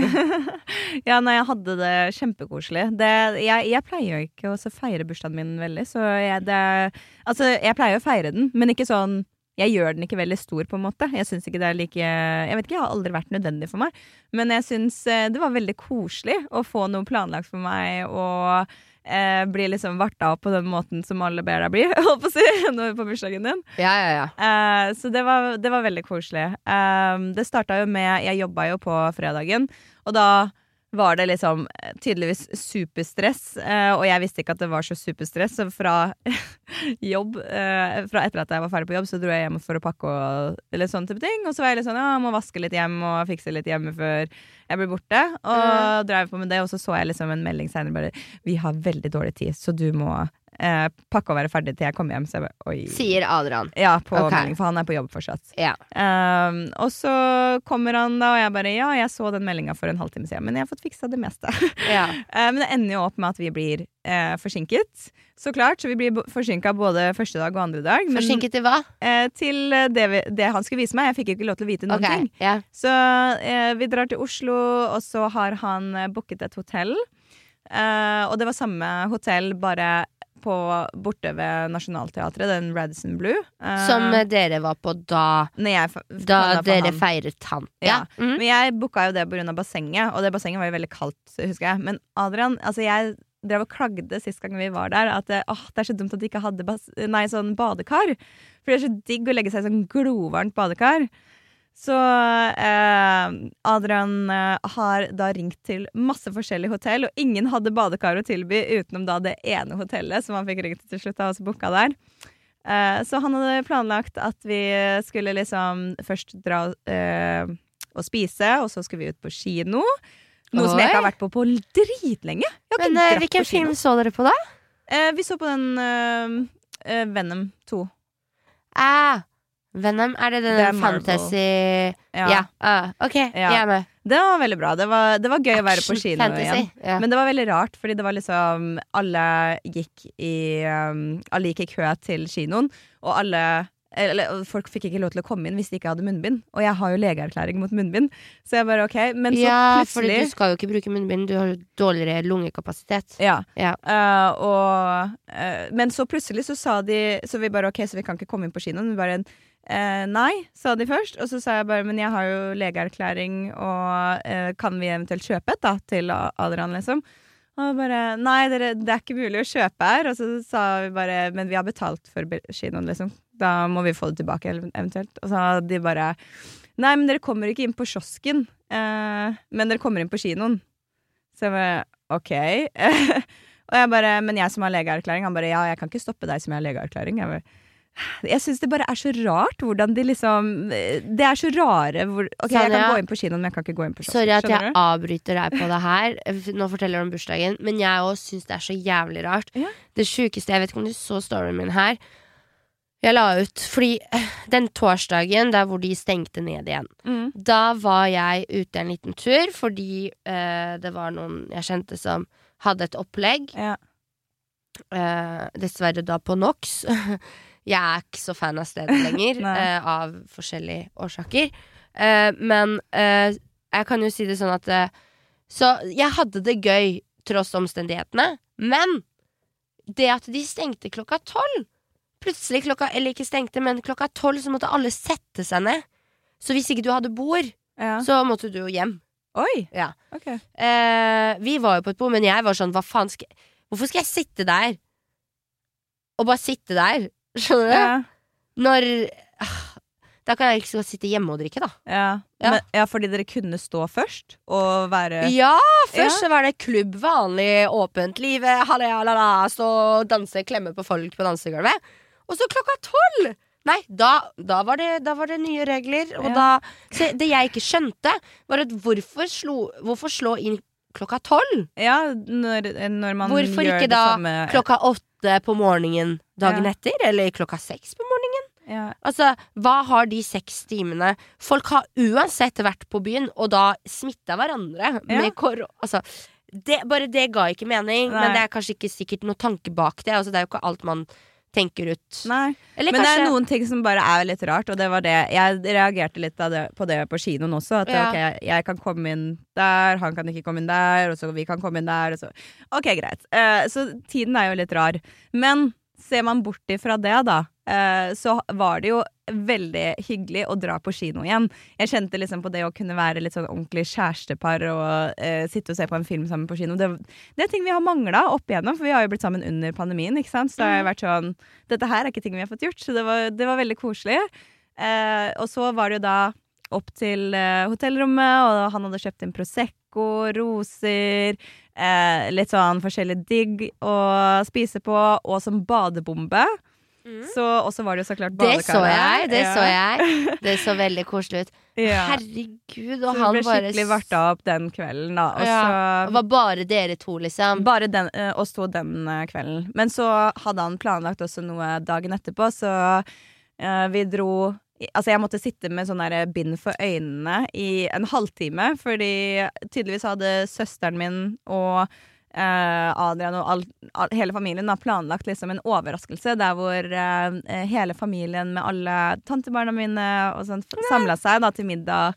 [SPEAKER 1] ja, nei, jeg hadde det kjempekoselig. Det, jeg, jeg pleier jo ikke å feire bursdagen min veldig, så jeg, det Altså, jeg pleier å feire den, men ikke sånn jeg gjør den ikke veldig stor, på en måte. Jeg syns ikke det er like Jeg vet ikke, jeg har aldri vært nødvendig for meg. Men jeg syns eh, det var veldig koselig å få noe planlagt for meg, og eh, bli liksom varta opp på den måten som alle ber deg bli, holdt på å si, på bursdagen din.
[SPEAKER 2] Ja, ja, ja.
[SPEAKER 1] Eh, så det var, det var veldig koselig. Eh, det starta jo med Jeg jobba jo på fredagen, og da var det liksom eh, tydeligvis superstress. eh, og jeg visste ikke at det var så superstress, så fra jobb eh, Fra etter at jeg var ferdig på jobb, så dro jeg hjem for å pakke og eller sånne type ting. Og så var jeg litt sånn ja, jeg må vaske litt hjem og fikse litt hjemme før jeg blir borte. Og drev på med det, og så så jeg liksom en melding senere bare Vi har veldig dårlig tid, så du må eh, pakke og være ferdig til jeg kommer hjem. Så jeg bare.
[SPEAKER 2] Sier Adrian.
[SPEAKER 1] Ja, på
[SPEAKER 2] Ok.
[SPEAKER 1] melding, for han er på jobb fortsatt.
[SPEAKER 2] Ja.
[SPEAKER 1] Um, og så kommer han da, og jeg bare ja, jeg så den meldinga for en halvtime siden, men jeg har fått fiksa det meste.
[SPEAKER 2] ja.
[SPEAKER 1] uh, men det ender jo opp med at vi blir eh, forsinket. Så klart, så vi blir forsinka både første dag og andre dag. Men
[SPEAKER 2] Forsinket til hva?
[SPEAKER 1] eh, til det, vi, det han skulle vise meg. Jeg fikk ikke lov til å vite noen
[SPEAKER 2] okay,
[SPEAKER 1] ting.
[SPEAKER 2] Yeah.
[SPEAKER 1] Så eh, vi drar til Oslo, og så har han eh, booket et hotell. Eh, og det var samme hotell, bare på, borte ved Nationaltheatret, den Radisson Blue. Eh,
[SPEAKER 2] Som dere var på da
[SPEAKER 1] jeg
[SPEAKER 2] Da dere
[SPEAKER 1] han.
[SPEAKER 2] feiret han.
[SPEAKER 1] Ja.
[SPEAKER 2] Mm.
[SPEAKER 1] Men jeg booka jo det pga. bassenget, og det bassenget var jo veldig kaldt, husker jeg. Men Adrian, altså jeg drev og klagde sist gang vi var der, at åh, det er så dumt at de ikke hadde nei, sånn badekar. For det er så digg å legge seg i sånn glovarmt badekar. Så eh, Adrian eh, har da ringt til masse forskjellige hotell, og ingen hadde badekar å tilby utenom da det ene hotellet som han fikk ringt til slutt, av og så booka der. Eh, så han hadde planlagt at vi skulle liksom først dra eh, og spise, og så skulle vi ut på kino. Noe som jeg ikke har vært på på dritlenge.
[SPEAKER 2] Men eh, hvilken film så dere på da?
[SPEAKER 1] Eh, vi så på den Venom 2.
[SPEAKER 2] Ah, Venom, er det den
[SPEAKER 1] Det er
[SPEAKER 2] fantasy
[SPEAKER 1] Ja.
[SPEAKER 2] Ja. Ah, ok,
[SPEAKER 1] Ja.
[SPEAKER 2] jeg er med.
[SPEAKER 1] Det var veldig bra. Det var, det var gøy å være på
[SPEAKER 2] Action,
[SPEAKER 1] kino
[SPEAKER 2] fantasy.
[SPEAKER 1] igjen.
[SPEAKER 2] Ja.
[SPEAKER 1] Men det var veldig rart, fordi det var liksom Alle gikk i um, Alle gikk i kø til kinoen, og alle eller, folk fikk ikke lov til å komme inn hvis de ikke hadde munnbind. Og jeg har jo legeerklæring mot munnbind. Så jeg bare ok, men så
[SPEAKER 2] ja, for du skal jo ikke bruke munnbind, du har jo dårligere lungekapasitet.
[SPEAKER 1] Ja.
[SPEAKER 2] Ja.
[SPEAKER 1] Uh, og, uh, men så plutselig så sa de Så vi bare ok, så vi kan ikke komme inn på kinoen. Vi bare eh, nei, sa de først. Og så sa jeg bare men jeg har jo legeerklæring, og eh, kan vi eventuelt kjøpe et da til Adrian, liksom? Og bare nei, dere, det er ikke mulig å kjøpe her. Og så sa vi bare men vi har betalt for kinoen, liksom. Da må vi få det tilbake eventuelt. Og så sa de bare nei, men dere kommer ikke inn på kiosken, eh, men dere kommer inn på kinoen. Så jeg bare OK. Og jeg bare, men jeg som har legeerklæring, han bare ja, jeg kan ikke stoppe deg som har legeerklæring. Jeg, bare, jeg syns det bare er så rart hvordan de liksom Det er så rare hvor OK, jeg kan gå inn på kinoen, men jeg kan ikke gå inn på kiosken.
[SPEAKER 2] Sorry at jeg
[SPEAKER 1] du?
[SPEAKER 2] avbryter deg på det her. Nå forteller du om bursdagen, men jeg òg syns det er så jævlig rart.
[SPEAKER 1] Ja.
[SPEAKER 2] Det sjukeste Jeg vet ikke om du så storyen min her. Jeg la ut fordi eh, den torsdagen der hvor de stengte ned igjen,
[SPEAKER 1] Mm.
[SPEAKER 2] da var jeg ute en liten tur fordi eh, det var noen jeg kjente som hadde et opplegg.
[SPEAKER 1] Ja.
[SPEAKER 2] Eh, dessverre da på NOx. jeg er ikke så fan av stedet lenger, eh, av forskjellige årsaker. Uh, men uh, jeg kan jo si det sånn at Så jeg hadde det gøy tross omstendighetene, men det at de stengte klokka tolv Plutselig klokka, eller ikke stengte, men klokka tolv så måtte alle sette seg ned. Så hvis ikke du hadde bord,
[SPEAKER 1] Ja.
[SPEAKER 2] så måtte du jo hjem.
[SPEAKER 1] Oi!
[SPEAKER 2] Ja.
[SPEAKER 1] Ok.
[SPEAKER 2] Eh, vi var jo på et bord, men jeg var sånn Hva faen skal Hvorfor skal jeg sitte der? Og bare sitte der? Skjønner du?
[SPEAKER 1] Ja.
[SPEAKER 2] Når ah, Da kan jeg ikke så sitte hjemme og drikke, da.
[SPEAKER 1] Ja.
[SPEAKER 2] Ja.
[SPEAKER 1] Men, ja, fordi dere kunne stå først og være
[SPEAKER 2] Ja, først så var det klubb, vanlig, åpent liv. Halla, stå og danse, klemme på folk på dansegulvet. Og så klokka tolv! Nei, da, da, var det, da var det nye regler. Og da så Det jeg ikke skjønte, var at hvorfor, slo, hvorfor slå inn klokka tolv?
[SPEAKER 1] Ja, når, når man
[SPEAKER 2] Hvorfor
[SPEAKER 1] gjør
[SPEAKER 2] ikke da klokka åtte på morgenen dagen
[SPEAKER 1] Ja.
[SPEAKER 2] etter? Eller klokka seks på morgenen?
[SPEAKER 1] Ja.
[SPEAKER 2] Altså, hva har de seks timene Folk har uansett vært på byen, og da smitta hverandre
[SPEAKER 1] Ja.
[SPEAKER 2] med kor... Altså, det, bare det ga ikke mening,
[SPEAKER 1] Nei.
[SPEAKER 2] men det er kanskje ikke sikkert noe tanke bak det. Altså, det er jo ikke alt man tenker ut.
[SPEAKER 1] Nei.
[SPEAKER 2] Eller
[SPEAKER 1] Men det er noen ting som bare er litt rart, og det var det Jeg reagerte litt det, på det på kinoen også. At
[SPEAKER 2] Ja.
[SPEAKER 1] ok, jeg, jeg kan komme inn der, han kan ikke komme inn der, og så vi kan komme inn der, og så Ok, greit. Uh, så tiden er jo litt rar. Men ser man bort ifra det, da, eh, så var det jo veldig hyggelig å dra på kino igjen. Jeg kjente liksom på det å kunne være litt sånn ordentlig kjærestepar og eh, sitte og se på en film sammen på kino. Det, det er ting vi har mangla opp igjennom, for vi har jo blitt sammen under pandemien. ikke sant? Så det har jo vært sånn Dette her er ikke ting vi har fått gjort, så det var, det var veldig koselig. Eh, og så var det jo da opp til eh, hotellrommet, og han hadde kjøpt inn Prosecco, roser, eh, litt sånn forskjellig digg å spise på, og som badebombe.
[SPEAKER 2] Mm.
[SPEAKER 1] Så, og så var det jo så klart
[SPEAKER 2] Det så jeg, det
[SPEAKER 1] Ja.
[SPEAKER 2] så jeg. Det så veldig koselig ut.
[SPEAKER 1] Ja.
[SPEAKER 2] Herregud,
[SPEAKER 1] Så det
[SPEAKER 2] han
[SPEAKER 1] ble
[SPEAKER 2] bare
[SPEAKER 1] skikkelig varta opp den kvelden, da. Og
[SPEAKER 2] Ja.
[SPEAKER 1] så
[SPEAKER 2] Det var bare dere to, liksom.
[SPEAKER 1] Bare den, eh, oss to den eh, kvelden. Men så hadde han planlagt også noe dagen etterpå, så eh, vi dro Altså, jeg måtte sitte med sånn der bind for øynene i en halvtime, fordi tydeligvis hadde søsteren min og eh, Adrian og all, all, hele familien har planlagt liksom en overraskelse der hvor eh, hele familien med alle tantebarna mine og sånt samla seg da til middag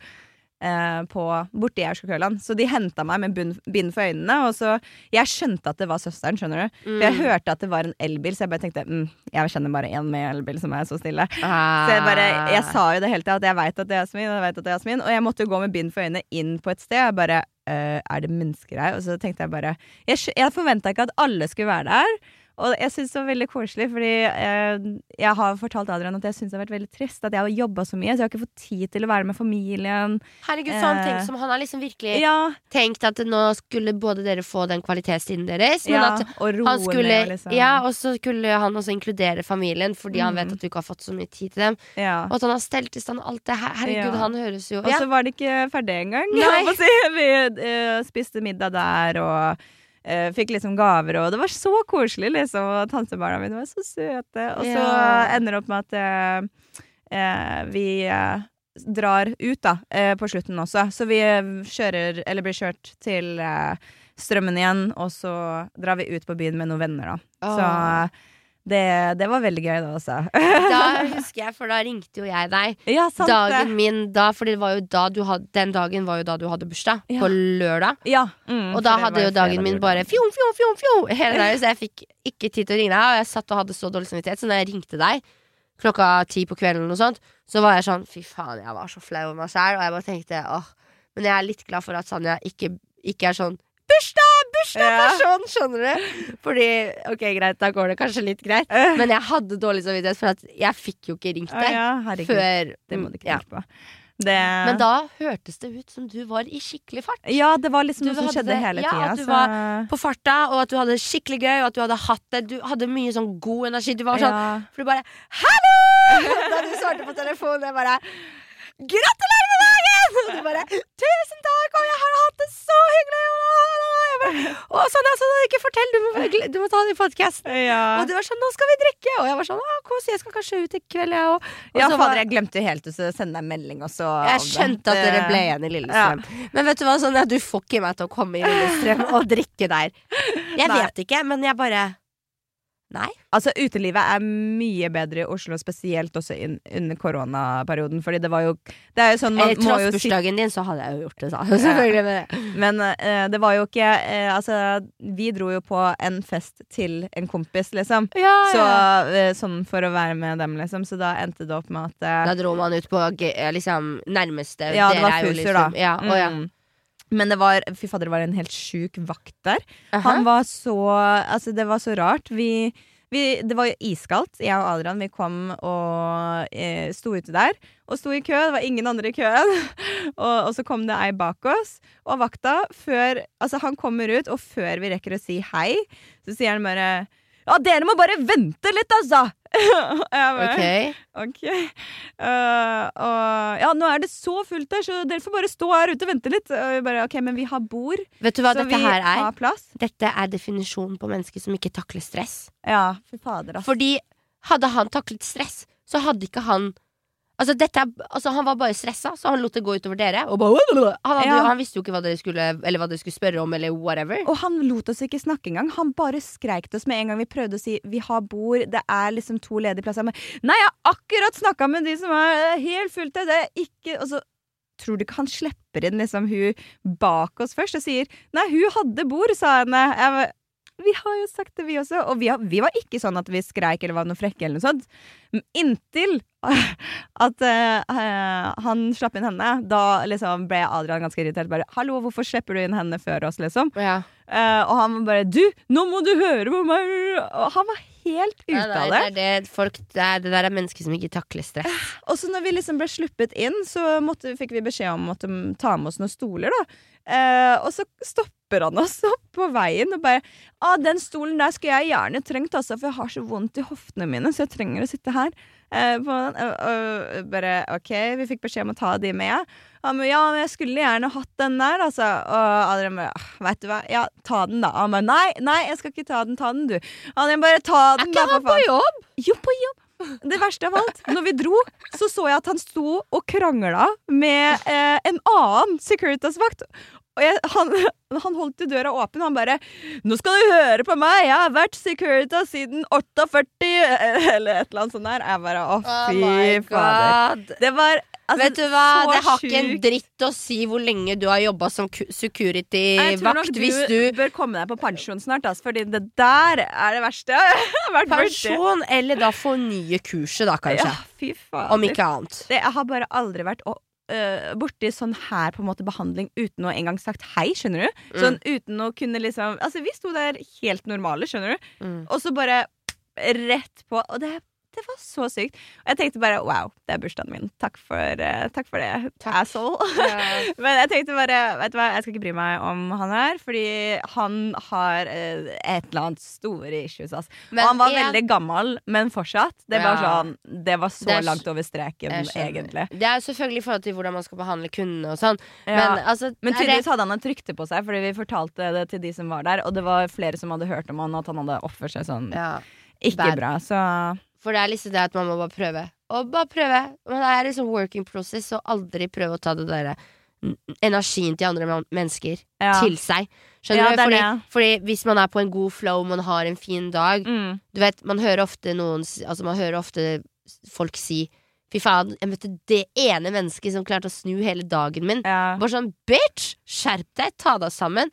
[SPEAKER 1] eh, på, borte Aurskog-Høland. Så de henta meg med bind for øynene. Og så, jeg skjønte at det var søsteren, skjønner du. For jeg
[SPEAKER 2] Mm.
[SPEAKER 1] hørte at det var en elbil, så jeg bare tenkte mm, jeg kjenner bare én med elbil som er så stille.
[SPEAKER 2] Ah.
[SPEAKER 1] Så jeg bare, jeg sa jo det hele tida, at jeg veit at det er Jasmin, og jeg vet at det er Jasmin. Og jeg måtte jo gå med bind for øynene inn på et sted. Jeg bare «Øh, Er det mennesker her? Og så tenkte jeg bare Jeg, jeg forventa ikke at alle skulle være der. Og jeg syns det var veldig koselig, fordi eh, jeg har fortalt Adrian at jeg syns det har vært veldig trist. At jeg har jobba så mye, så jeg har ikke fått tid til å være med familien.
[SPEAKER 2] Herregud, så han
[SPEAKER 1] Eh,
[SPEAKER 2] tenkt som han har liksom virkelig
[SPEAKER 1] Ja,
[SPEAKER 2] tenkt at nå skulle både dere få den kvalitetstiden deres, men
[SPEAKER 1] ja
[SPEAKER 2] at
[SPEAKER 1] og
[SPEAKER 2] han skulle,
[SPEAKER 1] ned, liksom.
[SPEAKER 2] ja, og så skulle han også inkludere familien, fordi han
[SPEAKER 1] Mm.
[SPEAKER 2] vet at du ikke har fått så mye tid til dem.
[SPEAKER 1] ja.
[SPEAKER 2] Og at han har stelt i stand alt det her. Herregud, han høres jo
[SPEAKER 1] Og så var det ikke ferdig engang. Si. Vi uh, spiste middag der og eh, fikk liksom gaver, og det var så koselig, liksom. Og tantebarna mine var så søte. Og så
[SPEAKER 2] Ja.
[SPEAKER 1] ender det opp med at eh, eh, vi eh, drar ut, da, eh, på slutten også. Så vi kjører, eller blir kjørt til Strømmen igjen, og så drar vi ut på byen med noen venner, da. Så
[SPEAKER 2] Åh.
[SPEAKER 1] eh, det, det var veldig gøy, da også.
[SPEAKER 2] Da husker jeg, for da ringte jo jeg deg.
[SPEAKER 1] ja, sant
[SPEAKER 2] Dagen
[SPEAKER 1] det.
[SPEAKER 2] min da, for det var jo da du hadde, den dagen var jo da du hadde bursdag.
[SPEAKER 1] Ja.
[SPEAKER 2] På lørdag.
[SPEAKER 1] Ja. Mm,
[SPEAKER 2] Og da hadde jo dagen min bare fjom, fjom, fjom, fjom hele dagen, så jeg fikk ikke tid til å ringe deg. Og jeg satt og hadde så dårlig samvittighet, så når jeg ringte deg klokka ti på kvelden, og sånt, så var jeg sånn fy faen, jeg var så flau over meg sjæl, og jeg bare tenkte åh. Men jeg er litt glad for at Sanja ikke, ikke er sånn bursdag, bursdag-person, skjønner du? Fordi ok, greit, da går det kanskje litt greit,
[SPEAKER 1] Eh.
[SPEAKER 2] men jeg hadde dårlig samvittighet for at jeg fikk jo ikke ringt
[SPEAKER 1] deg
[SPEAKER 2] deg
[SPEAKER 1] ja,
[SPEAKER 2] før
[SPEAKER 1] Det må du ikke
[SPEAKER 2] ja.
[SPEAKER 1] tenke på. Det,
[SPEAKER 2] Men da hørtes det ut som du var i skikkelig fart.
[SPEAKER 1] ja, det var liksom
[SPEAKER 2] Du
[SPEAKER 1] noe som
[SPEAKER 2] hadde
[SPEAKER 1] skjedde
[SPEAKER 2] hele
[SPEAKER 1] hele
[SPEAKER 2] ja,
[SPEAKER 1] tida.
[SPEAKER 2] at du
[SPEAKER 1] så-
[SPEAKER 2] var på farta, og at du hadde det skikkelig gøy, og at du hadde hatt det. Du hadde mye sånn god energi. Du var sånn
[SPEAKER 1] ja.
[SPEAKER 2] For du bare 'hallo!' da du svarte på telefonen. Jeg bare 'gratulerer med dagen!' Og du bare 'tusen takk, og jeg har hatt det så hyggelig'. Og sånn, altså, ikke fortell, du må, du må ta det i podkast.
[SPEAKER 1] Ja.
[SPEAKER 2] Og du var sånn 'nå skal vi drikke', og jeg var sånn 'å, kos, jeg skal kanskje ut i kveld', jeg òg.
[SPEAKER 1] ja,
[SPEAKER 2] var-
[SPEAKER 1] fader, jeg glemte helt å sende deg en melding også.
[SPEAKER 2] Jeg skjønte at dere ble igjen i Lillestrøm. Men vet du hva, sånn, ja, du får ikke meg til å komme i Lillestrøm og drikke der. Jeg
[SPEAKER 1] Nei.
[SPEAKER 2] vet ikke, men jeg bare Nei.
[SPEAKER 1] Altså, utelivet er mye bedre i Oslo, spesielt også in, under koronaperioden. Fordi det var jo Det er jo sånn man
[SPEAKER 2] Eh,
[SPEAKER 1] må jo
[SPEAKER 2] bursdagen din, så hadde jeg jo gjort det, sa Selvfølgelig med det.
[SPEAKER 1] Men uh, det var jo ikke uh, Altså, vi dro jo på en fest til en kompis, liksom.
[SPEAKER 2] Ja,
[SPEAKER 1] Så,
[SPEAKER 2] ja.
[SPEAKER 1] eh, sånn for å være med dem, liksom. Så da endte det opp med at
[SPEAKER 2] Da dro man ut på liksom nærmeste.
[SPEAKER 1] Ja, det var Fuser,
[SPEAKER 2] liksom, da. Ja, og, ja.
[SPEAKER 1] Men det var Fy fader, det var en helt sjuk vakt der.
[SPEAKER 2] Aha.
[SPEAKER 1] Han var så Altså, det var så rart. Vi, vi Det var jo iskaldt. Jeg og Adrian vi kom og eh, sto ute der. Og sto i kø. Det var ingen andre i køen. og, og så kom det ei bak oss. Og vakta, før Altså, han kommer ut, og før vi rekker å si hei, så sier han bare Ja, dere må bare vente litt, altså! Og jeg bare,
[SPEAKER 2] Ok.
[SPEAKER 1] okay. Uh, og ja, nå er det så fullt der, så dere får bare stå her ute og vente litt. Og vi bare, ok, Men vi har bord,
[SPEAKER 2] Vet du hva
[SPEAKER 1] så
[SPEAKER 2] dette
[SPEAKER 1] vi
[SPEAKER 2] her er?
[SPEAKER 1] har plass.
[SPEAKER 2] Dette er definisjonen på mennesker som ikke takler stress.
[SPEAKER 1] Ja, for fader, ass.
[SPEAKER 2] Fordi hadde han taklet stress, så hadde ikke han Altså, dette altså Han var bare stressa, så han lot det gå utover dere. Og bare, han, hadde,
[SPEAKER 1] Ja.
[SPEAKER 2] han visste jo ikke hva dere skulle Eller hva dere skulle spørre om, eller whatever.
[SPEAKER 1] Og han lot oss ikke snakke engang. Han bare skreik til oss med en gang vi prøvde å si vi har bord, det er liksom to ledige plasser. Men nei, jeg har akkurat snakka med de som er helt fullt det er ikke Og så tror du ikke han slipper inn liksom hun bak oss først og sier nei, hun hadde bord, sa henne. Jeg vi har jo sagt det, vi også. Og vi, har, vi var ikke sånn at vi skreik eller var noe frekke eller noe sånt. Inntil at uh, han slapp inn henne. Da liksom ble Adrian ganske irritert. Bare 'hallo, hvorfor slipper du inn henne før oss', liksom.
[SPEAKER 2] Ja.
[SPEAKER 1] Uh, og han bare 'du, nå må du høre på meg'. Og han var helt ute
[SPEAKER 2] Ja,
[SPEAKER 1] av
[SPEAKER 2] det,
[SPEAKER 1] det.
[SPEAKER 2] det, folk, det, er, det der er mennesker som ikke takler stress.
[SPEAKER 1] Og så når vi liksom ble sluppet inn, så måtte, fikk vi beskjed om å ta med oss noen stoler, da. Eh, og så stopper han oss opp på veien og bare ah, 'Den stolen der skulle jeg gjerne trengt, altså, for jeg har så vondt i hoftene mine, så jeg trenger å sitte her'. Eh, på. Og, og bare OK, vi fikk beskjed om å ta de med. Han bare 'Ja, men jeg skulle gjerne hatt den der', altså. Og Adrian bare 'Veit 'Vet du hva, ja, ta den, da'. Han bare 'Nei, nei, jeg skal ikke ta den, ta den, du'. Adrian bare 'Ta den, da, for faen'.
[SPEAKER 2] jobb?
[SPEAKER 1] Jo, på jobb! Det verste av alt, når vi dro, så så jeg at han sto og krangla med eh, en annen Securitas-vakt. Og jeg, han, han holdt jo døra åpen, og han bare 'Nå skal du høre på meg, jeg har vært Securitas siden 48', eller et eller annet sånt der. Jeg bare Å,
[SPEAKER 2] Oh
[SPEAKER 1] fy
[SPEAKER 2] oh
[SPEAKER 1] fader. Det var altså,
[SPEAKER 2] Vet du hva, det har ikke en dritt å si hvor lenge du har jobba som ku-
[SPEAKER 1] Jeg tror nok du,
[SPEAKER 2] du
[SPEAKER 1] bør komme deg på pensjon snart, altså, fordi det der er det verste.
[SPEAKER 2] Pensjon, eller da fornye kurset, da, kanskje.
[SPEAKER 1] Ja, fy fader.
[SPEAKER 2] Om ikke annet.
[SPEAKER 1] Det, jeg har bare aldri vært øh, borti sånn her på en måte behandling uten å engang sagt hei, skjønner du? Sånn uten å kunne liksom Altså, vi sto der helt normale, skjønner du?
[SPEAKER 2] Mm.
[SPEAKER 1] Og så bare rett på. Og det, det var så sykt. Og jeg tenkte bare wow, det er bursdagen min. Takk for, uh, takk for det, asshole. Men jeg tenkte bare, vet du hva, jeg skal ikke bry meg om han her, fordi han har uh, et eller annet store issues. ass.
[SPEAKER 2] Men
[SPEAKER 1] og han var
[SPEAKER 2] en-
[SPEAKER 1] veldig gammel, men fortsatt. Det var, sånn, det var så
[SPEAKER 2] Det er-
[SPEAKER 1] langt over streken, egentlig.
[SPEAKER 2] Det er selvfølgelig i forhold til hvordan man skal behandle kundene og sånn.
[SPEAKER 1] Ja.
[SPEAKER 2] Men altså
[SPEAKER 1] Men tydeligvis hadde han et rykte på seg, Fordi vi fortalte det til de som var der. Og det var flere som hadde hørt om han, at han hadde oppført seg sånn
[SPEAKER 2] ja.
[SPEAKER 1] ikke
[SPEAKER 2] bad.
[SPEAKER 1] bra. Så
[SPEAKER 2] For det er liksom det at man må bare prøve. Og bare prøve. Men det er liksom working process, og aldri prøve å ta det derre energien til andre mennesker
[SPEAKER 1] ja.
[SPEAKER 2] til seg. Skjønner
[SPEAKER 1] Ja,
[SPEAKER 2] du? Fordi, fordi hvis man er på en god flow, man har en fin dag
[SPEAKER 1] Mm.
[SPEAKER 2] Du vet, man hører ofte noen Altså, man hører ofte folk si Fy faen, jeg møtte det ene mennesket som klarte å snu hele dagen min.
[SPEAKER 1] Ja.
[SPEAKER 2] Bare sånn, bitch! Skjerp deg, ta deg sammen.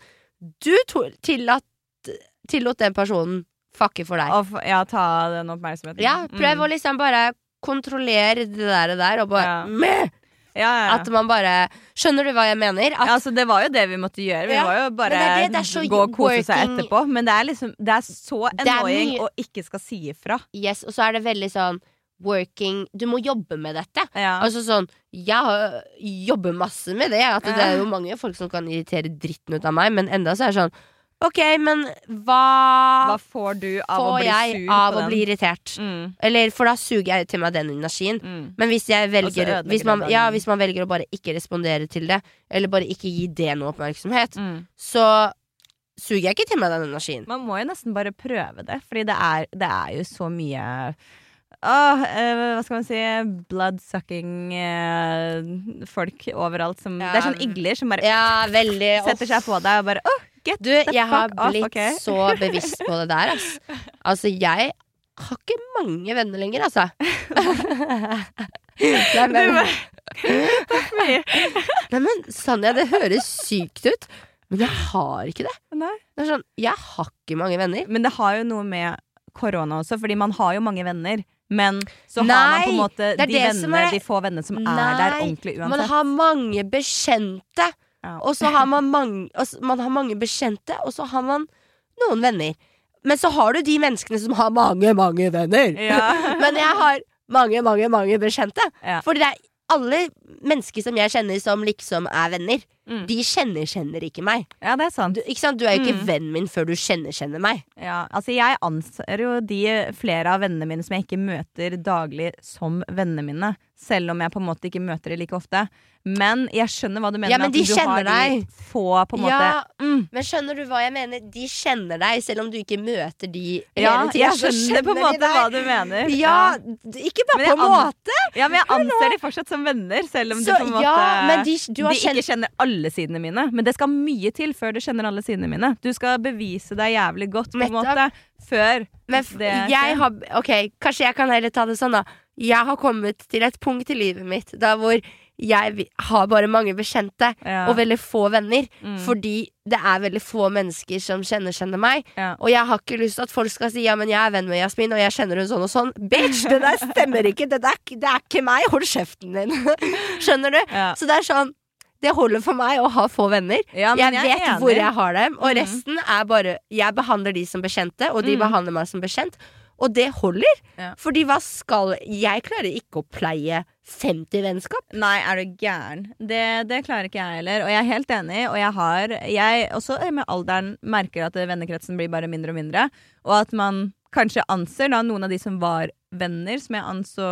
[SPEAKER 2] Du tillot den personen fucke for deg.
[SPEAKER 1] Og ja, ta den oppmerksomheten.
[SPEAKER 2] Ja, prøv
[SPEAKER 1] Mm.
[SPEAKER 2] å liksom bare kontrollere det der, og bare
[SPEAKER 1] Ja. ja, ja, ja.
[SPEAKER 2] At man bare Skjønner du hva jeg mener? At
[SPEAKER 1] ja, altså, det var jo det vi måtte gjøre. Vi må jo bare
[SPEAKER 2] det det,
[SPEAKER 1] gå og kose seg etterpå. Men det er liksom Det er så annoying å ikke skal si ifra.
[SPEAKER 2] Yes, og så er det veldig sånn working Du må jobbe med dette. Altså sånn Jeg jobber masse med det. At det er jo mange folk som kan irritere dritten ut av meg, men enda så er det sånn OK, men hva,
[SPEAKER 1] Hva får du av å bli
[SPEAKER 2] jeg
[SPEAKER 1] sur
[SPEAKER 2] av
[SPEAKER 1] på
[SPEAKER 2] å
[SPEAKER 1] den?
[SPEAKER 2] bli irritert?
[SPEAKER 1] Mm,
[SPEAKER 2] Eller For da suger jeg til meg den energien.
[SPEAKER 1] mm.
[SPEAKER 2] Men hvis jeg velger hvis man, ja, hvis man velger å bare ikke respondere til det, eller bare ikke gi det noe oppmerksomhet,
[SPEAKER 1] Mm.
[SPEAKER 2] så suger jeg ikke til meg den energien.
[SPEAKER 1] Man må jo nesten bare prøve det, fordi det er, det er jo så mye Åh, eh, hva skal man si Bloodsucking eh, folk overalt som
[SPEAKER 2] Ja.
[SPEAKER 1] Det er sånn igler som bare
[SPEAKER 2] Ja,
[SPEAKER 1] setter seg på deg og bare Åh, get
[SPEAKER 2] Du, jeg har
[SPEAKER 1] off,
[SPEAKER 2] blitt
[SPEAKER 1] ok?
[SPEAKER 2] så bevisst på det der, ass. Altså, jeg har ikke mange venner lenger, altså. Nei, men, nei, men Sanja, det høres sykt ut, men jeg har ikke det.
[SPEAKER 1] Nei.
[SPEAKER 2] Det er sånn, Jeg har ikke mange venner.
[SPEAKER 1] Men det har jo noe med korona også, fordi man har jo mange venner. Men så har man på en måte
[SPEAKER 2] er
[SPEAKER 1] de, venner,
[SPEAKER 2] er-
[SPEAKER 1] de få vennene som er
[SPEAKER 2] Nei,
[SPEAKER 1] der ordentlig
[SPEAKER 2] Man har mange bekjente,
[SPEAKER 1] Ja.
[SPEAKER 2] og så har man mange, og man har mange bekjente, og så har man noen venner. Men så har du de menneskene som har mange, mange venner.
[SPEAKER 1] Ja.
[SPEAKER 2] Men jeg har mange, mange, mange bekjente.
[SPEAKER 1] Ja.
[SPEAKER 2] Fordi det er alle mennesker som jeg kjenner som liksom er venner.
[SPEAKER 1] Mm.
[SPEAKER 2] de kjenner kjenner ikke meg.
[SPEAKER 1] Ja, det er sant.
[SPEAKER 2] Du, ikke sant? du er jo ikke
[SPEAKER 1] Mm.
[SPEAKER 2] vennen min før du kjenner kjenner meg.
[SPEAKER 1] Ja, altså jeg anser jo de flere av vennene mine som jeg ikke møter daglig, som vennene mine. Selv om jeg på en måte ikke møter dem like ofte. Men jeg skjønner hva du mener.
[SPEAKER 2] Ja, men de
[SPEAKER 1] at du har
[SPEAKER 2] kjenner deg.
[SPEAKER 1] de få på en måte
[SPEAKER 2] Ja,
[SPEAKER 1] mm.
[SPEAKER 2] Men skjønner du hva jeg mener? De kjenner deg, selv om du ikke møter de
[SPEAKER 1] Ja,
[SPEAKER 2] tida.
[SPEAKER 1] jeg skjønner på en måte hva du mener.
[SPEAKER 2] Ja, ikke bare på en måte.
[SPEAKER 1] Ja, men jeg anser de fortsatt som venner, selv om
[SPEAKER 2] Så,
[SPEAKER 1] du på en måte
[SPEAKER 2] ja, men de, du har
[SPEAKER 1] de ikke kjenner alle sidene mine. Men det skal mye til før du kjenner alle sidene mine. Du skal bevise deg jævlig godt, på en måte, før
[SPEAKER 2] Men
[SPEAKER 1] det skjer.
[SPEAKER 2] har Ok, kanskje jeg kan heller ta det sånn, da. Jeg har kommet til et punkt i livet mitt da hvor jeg har bare mange bekjente
[SPEAKER 1] Ja.
[SPEAKER 2] og veldig få venner.
[SPEAKER 1] Mm.
[SPEAKER 2] Fordi det er veldig få mennesker som kjenner kjenner meg.
[SPEAKER 1] Ja.
[SPEAKER 2] Og jeg har ikke lyst til at folk skal si ja, men jeg er venn med Jasmin, og jeg kjenner hun sånn og sånn. Bitch, det der stemmer ikke! Det, der, det er ikke meg! Hold kjeften din! Skjønner du?
[SPEAKER 1] Ja.
[SPEAKER 2] Så det er sånn Det holder for meg å ha få venner.
[SPEAKER 1] Ja,
[SPEAKER 2] jeg,
[SPEAKER 1] jeg
[SPEAKER 2] vet hvor jeg har dem, og
[SPEAKER 1] Mhm.
[SPEAKER 2] resten er bare Jeg behandler de som bekjente, og de
[SPEAKER 1] mm.
[SPEAKER 2] behandler meg som bekjent. Og det holder.
[SPEAKER 1] Ja.
[SPEAKER 2] Fordi hva skal Jeg klarer ikke å pleie 50 vennskap.
[SPEAKER 1] Nei, er du gæren? Det, det klarer ikke jeg heller. Og jeg er helt enig. Og jeg har Jeg også med alderen merker at vennekretsen blir bare mindre og mindre. Og at man kanskje anser da noen av de som var venner, som jeg anså,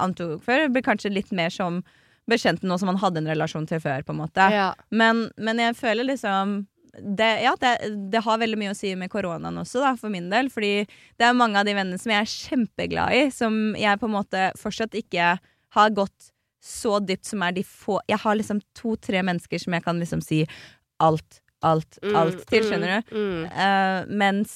[SPEAKER 1] antok før, blir kanskje litt mer som bekjente nå som man hadde en relasjon til før, på en måte.
[SPEAKER 2] Ja.
[SPEAKER 1] Men, men jeg føler liksom det, ja, det, det har veldig mye å si med koronaen også, da, for min del. Fordi det er mange av de vennene som jeg er kjempeglad i, som jeg på en måte fortsatt ikke har gått så dypt som er de få Jeg har liksom to-tre mennesker som jeg kan liksom si alt, alt, alt til, skjønner du?
[SPEAKER 2] Mm, mm.
[SPEAKER 1] Eh, mens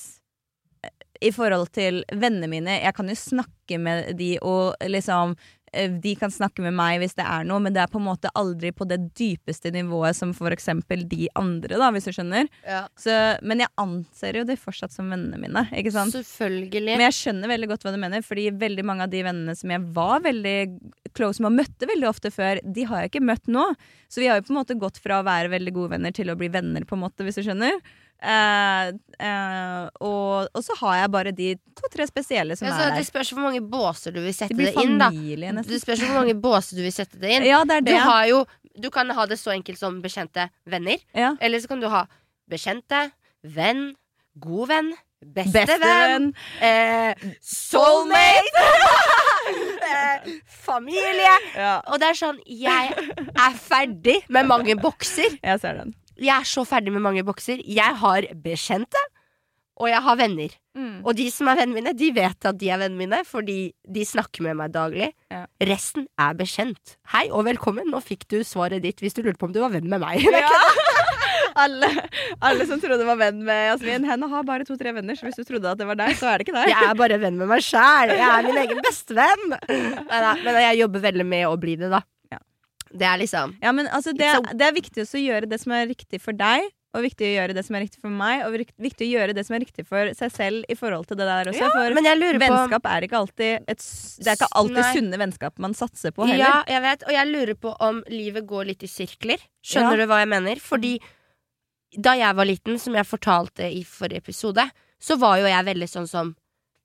[SPEAKER 1] eh, i forhold til vennene mine Jeg kan jo snakke med de og liksom de kan snakke med meg hvis det er noe, men det er på en måte aldri på det dypeste nivået som for eksempel de andre, da, hvis du skjønner.
[SPEAKER 2] Ja.
[SPEAKER 1] Så, men jeg anser jo de fortsatt som vennene mine, ikke sant?
[SPEAKER 2] Selvfølgelig.
[SPEAKER 1] Men jeg skjønner veldig godt hva du mener, fordi veldig mange av de vennene som jeg var veldig close med og møtte veldig ofte før, de har jeg ikke møtt nå. Så vi har jo på en måte gått fra å være veldig gode venner til å bli venner, på en måte, hvis du skjønner. Eh, uh, og, og så har jeg bare de to-tre spesielle som
[SPEAKER 2] Altså,
[SPEAKER 1] er
[SPEAKER 2] det
[SPEAKER 1] der.
[SPEAKER 2] spørs hvor mange båser du vil sette
[SPEAKER 1] Det
[SPEAKER 2] det inn, da. Det spørs hvor mange båser du vil sette det inn.
[SPEAKER 1] Ja, det er
[SPEAKER 2] Du har jo Du kan ha det så enkelt som bekjente venner.
[SPEAKER 1] Ja.
[SPEAKER 2] Eller så kan du ha bekjente, venn, god venn, beste, venn,
[SPEAKER 1] Bestevenn.
[SPEAKER 2] eh, soulmate, eh, familie.
[SPEAKER 1] Ja,
[SPEAKER 2] Og det er sånn Jeg er ferdig med mange bokser.
[SPEAKER 1] jeg ser den.
[SPEAKER 2] Jeg er så ferdig med mange bokser. Jeg har bekjente, og jeg har venner.
[SPEAKER 1] Mm.
[SPEAKER 2] Og de som er vennene mine, de vet at de er vennene mine, fordi de snakker med meg daglig.
[SPEAKER 1] Ja.
[SPEAKER 2] Resten er bekjent. Hei og velkommen. Nå fikk du svaret ditt hvis du lurte på om du var venn med meg.
[SPEAKER 1] Ja. alle, alle som trodde var venn med Jasmin. Henne har bare to-tre venner, så hvis du trodde at det var deg, så er det ikke deg.
[SPEAKER 2] Jeg er bare venn med meg sjæl. Jeg er min egen bestevenn. Neida, Men jeg jobber veldig med å bli det, da.
[SPEAKER 1] Ja.
[SPEAKER 2] Det er liksom
[SPEAKER 1] Ja, men altså, det, det er viktig å gjøre det som er riktig for deg, og viktig å gjøre det som er riktig for meg, og viktig å gjøre det som er riktig for seg selv i forhold til det der også. for
[SPEAKER 2] Men på
[SPEAKER 1] vennskap er ikke alltid et, Det er ikke alltid
[SPEAKER 2] Nei.
[SPEAKER 1] sunne vennskap man satser på heller.
[SPEAKER 2] Ja, jeg vet. Og jeg lurer på om livet går litt i sirkler. Skjønner
[SPEAKER 1] Ja.
[SPEAKER 2] du hva jeg mener? Fordi da jeg var liten, som jeg fortalte i forrige episode, så var jo jeg veldig sånn som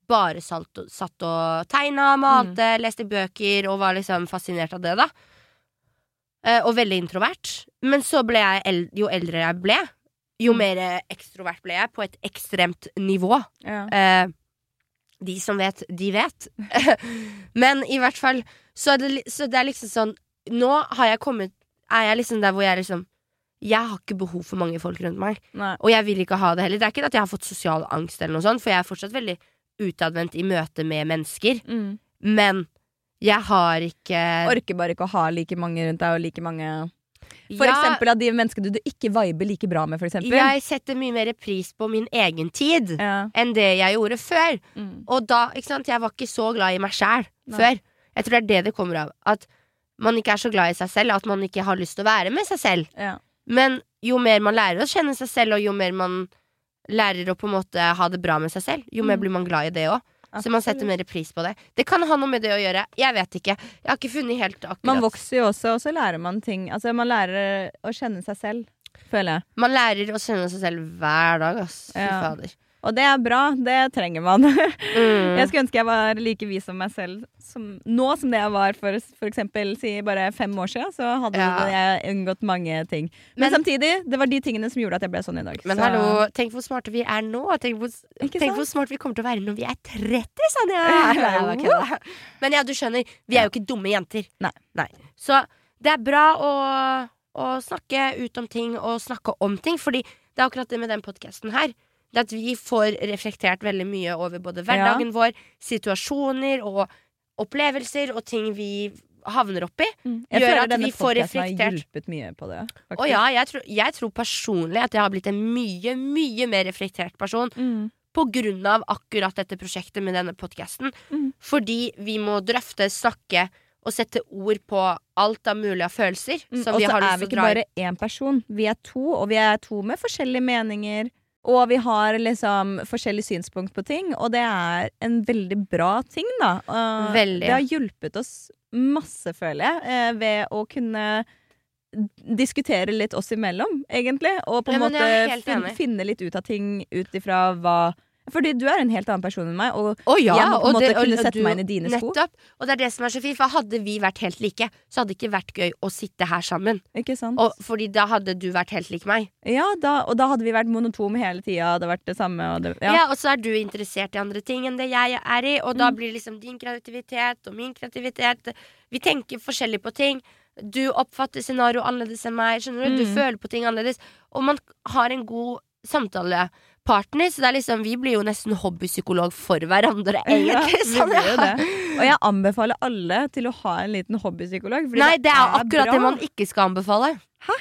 [SPEAKER 2] bare satt og tegna, malte, leste bøker og var liksom fascinert av det, da. Eh, og veldig introvert. Men så ble jeg jo eldre jeg ble, jo
[SPEAKER 1] Mm.
[SPEAKER 2] mer ekstrovert ble jeg, på et ekstremt nivå.
[SPEAKER 1] Ja.
[SPEAKER 2] Eh, de som vet, de vet. Men i hvert fall så det, så det er liksom sånn Nå har jeg kommet Er jeg liksom der hvor jeg liksom Jeg har ikke behov for mange folk rundt meg.
[SPEAKER 1] Nei.
[SPEAKER 2] Og jeg vil ikke ha det heller. Det er ikke at jeg har fått sosial angst, eller noe sånt for jeg er fortsatt veldig utadvendt i møte med mennesker.
[SPEAKER 1] Mm.
[SPEAKER 2] Men jeg har ikke
[SPEAKER 1] Orker bare ikke å ha like mange rundt deg, og like mange For
[SPEAKER 2] Ja,
[SPEAKER 1] eksempel av de menneskene du ikke viber like bra med, for eksempel.
[SPEAKER 2] Jeg setter mye mer pris på min egen tid
[SPEAKER 1] Ja.
[SPEAKER 2] enn det jeg gjorde før.
[SPEAKER 1] Mm.
[SPEAKER 2] Og da, ikke sant, jeg var ikke så glad i meg sjæl før. Jeg tror det er det det kommer av. At man ikke er så glad i seg selv, at man ikke har lyst til å være med seg selv.
[SPEAKER 1] Ja.
[SPEAKER 2] Men jo mer man lærer å kjenne seg selv, og jo mer man lærer å på en måte ha det bra med seg selv, jo mer
[SPEAKER 1] Mm.
[SPEAKER 2] blir man glad i det òg. Så man setter mer pris på det. Det kan ha noe med det å gjøre. Jeg vet ikke. Jeg har ikke funnet helt akkurat
[SPEAKER 1] Man vokser jo også, og så lærer man ting. Altså, man lærer å kjenne seg selv, føler jeg.
[SPEAKER 2] Man lærer å kjenne seg selv hver dag, ass. Fy
[SPEAKER 1] Ja.
[SPEAKER 2] fader.
[SPEAKER 1] Og det er bra. Det trenger man.
[SPEAKER 2] Mm.
[SPEAKER 1] Jeg skulle ønske jeg var like vis som meg selv som, nå som det jeg var for, f.eks. si bare fem år siden. Så hadde
[SPEAKER 2] Ja.
[SPEAKER 1] jeg unngått mange ting. Men,
[SPEAKER 2] Men-
[SPEAKER 1] samtidig, det var de tingene som gjorde at jeg ble sånn i dag.
[SPEAKER 2] Men
[SPEAKER 1] så,
[SPEAKER 2] hallo, tenk hvor smarte vi er nå. Tenk hvor, tenk hvor smart vi kommer til å være når vi er 30, Sanja!
[SPEAKER 1] Ja,
[SPEAKER 2] jeg. Men ja, du skjønner, vi er jo ikke dumme jenter.
[SPEAKER 1] Nei.
[SPEAKER 2] Så det er bra å, å snakke ut om ting og snakke om ting, fordi det er akkurat det med den podkasten her. Det at vi får reflektert veldig mye over både hverdagen vår, situasjoner og opplevelser og ting vi havner oppi.
[SPEAKER 1] Mm.
[SPEAKER 2] Gjør at vi får
[SPEAKER 1] podcasten har
[SPEAKER 2] reflektert.
[SPEAKER 1] hjulpet mye på det.
[SPEAKER 2] Og ja, jeg tror, jeg tror personlig at jeg har blitt en mye, mye mer reflektert person
[SPEAKER 1] Mm.
[SPEAKER 2] på grunn av akkurat dette prosjektet med denne podkasten.
[SPEAKER 1] Mm.
[SPEAKER 2] Fordi vi må drøfte, snakke og sette ord på alt av mulige følelser
[SPEAKER 1] Mm, og så er vi ikke bare én person. Vi er to, og vi er to med forskjellige meninger. Og vi har liksom forskjellig synspunkt på ting, og det er en veldig bra ting, da. Og
[SPEAKER 2] Veldig.
[SPEAKER 1] Det har hjulpet oss masse, føler jeg, eh, ved å kunne diskutere litt oss imellom, egentlig. Og på en
[SPEAKER 2] Ja,
[SPEAKER 1] måte fin finne litt ut av ting ut ifra hva Fordi du er en helt annen person enn meg, og
[SPEAKER 2] Å ja,
[SPEAKER 1] jeg må på en måte
[SPEAKER 2] det-
[SPEAKER 1] kunne sette
[SPEAKER 2] du-
[SPEAKER 1] meg inn i dine sko.
[SPEAKER 2] Nettopp. Og det er det som er så fint, for hadde vi vært helt like, så hadde det ikke vært gøy å sitte her sammen.
[SPEAKER 1] Ikke sant?
[SPEAKER 2] Og, fordi da hadde du vært helt lik meg.
[SPEAKER 1] ja, da, og da hadde vi vært monotome hele tida, hadde vært det samme. Og det,
[SPEAKER 2] Ja.
[SPEAKER 1] ja.
[SPEAKER 2] og så er du interessert i andre ting enn det jeg er i, og da
[SPEAKER 1] Mm.
[SPEAKER 2] blir liksom din kreativitet og min kreativitet Vi tenker forskjellig på ting. Du oppfatter scenario annerledes enn meg. Skjønner Du Du
[SPEAKER 1] Mm.
[SPEAKER 2] føler på ting annerledes. Og man har en god samtalepartner, så det er liksom vi blir jo nesten hobbypsykolog for hverandre, egentlig.
[SPEAKER 1] Ja,
[SPEAKER 2] sånn, ja.
[SPEAKER 1] Og jeg anbefaler alle til å ha en liten hobbypsykolog.
[SPEAKER 2] Nei, det er akkurat
[SPEAKER 1] bra.
[SPEAKER 2] det man ikke skal anbefale.
[SPEAKER 1] Hæ?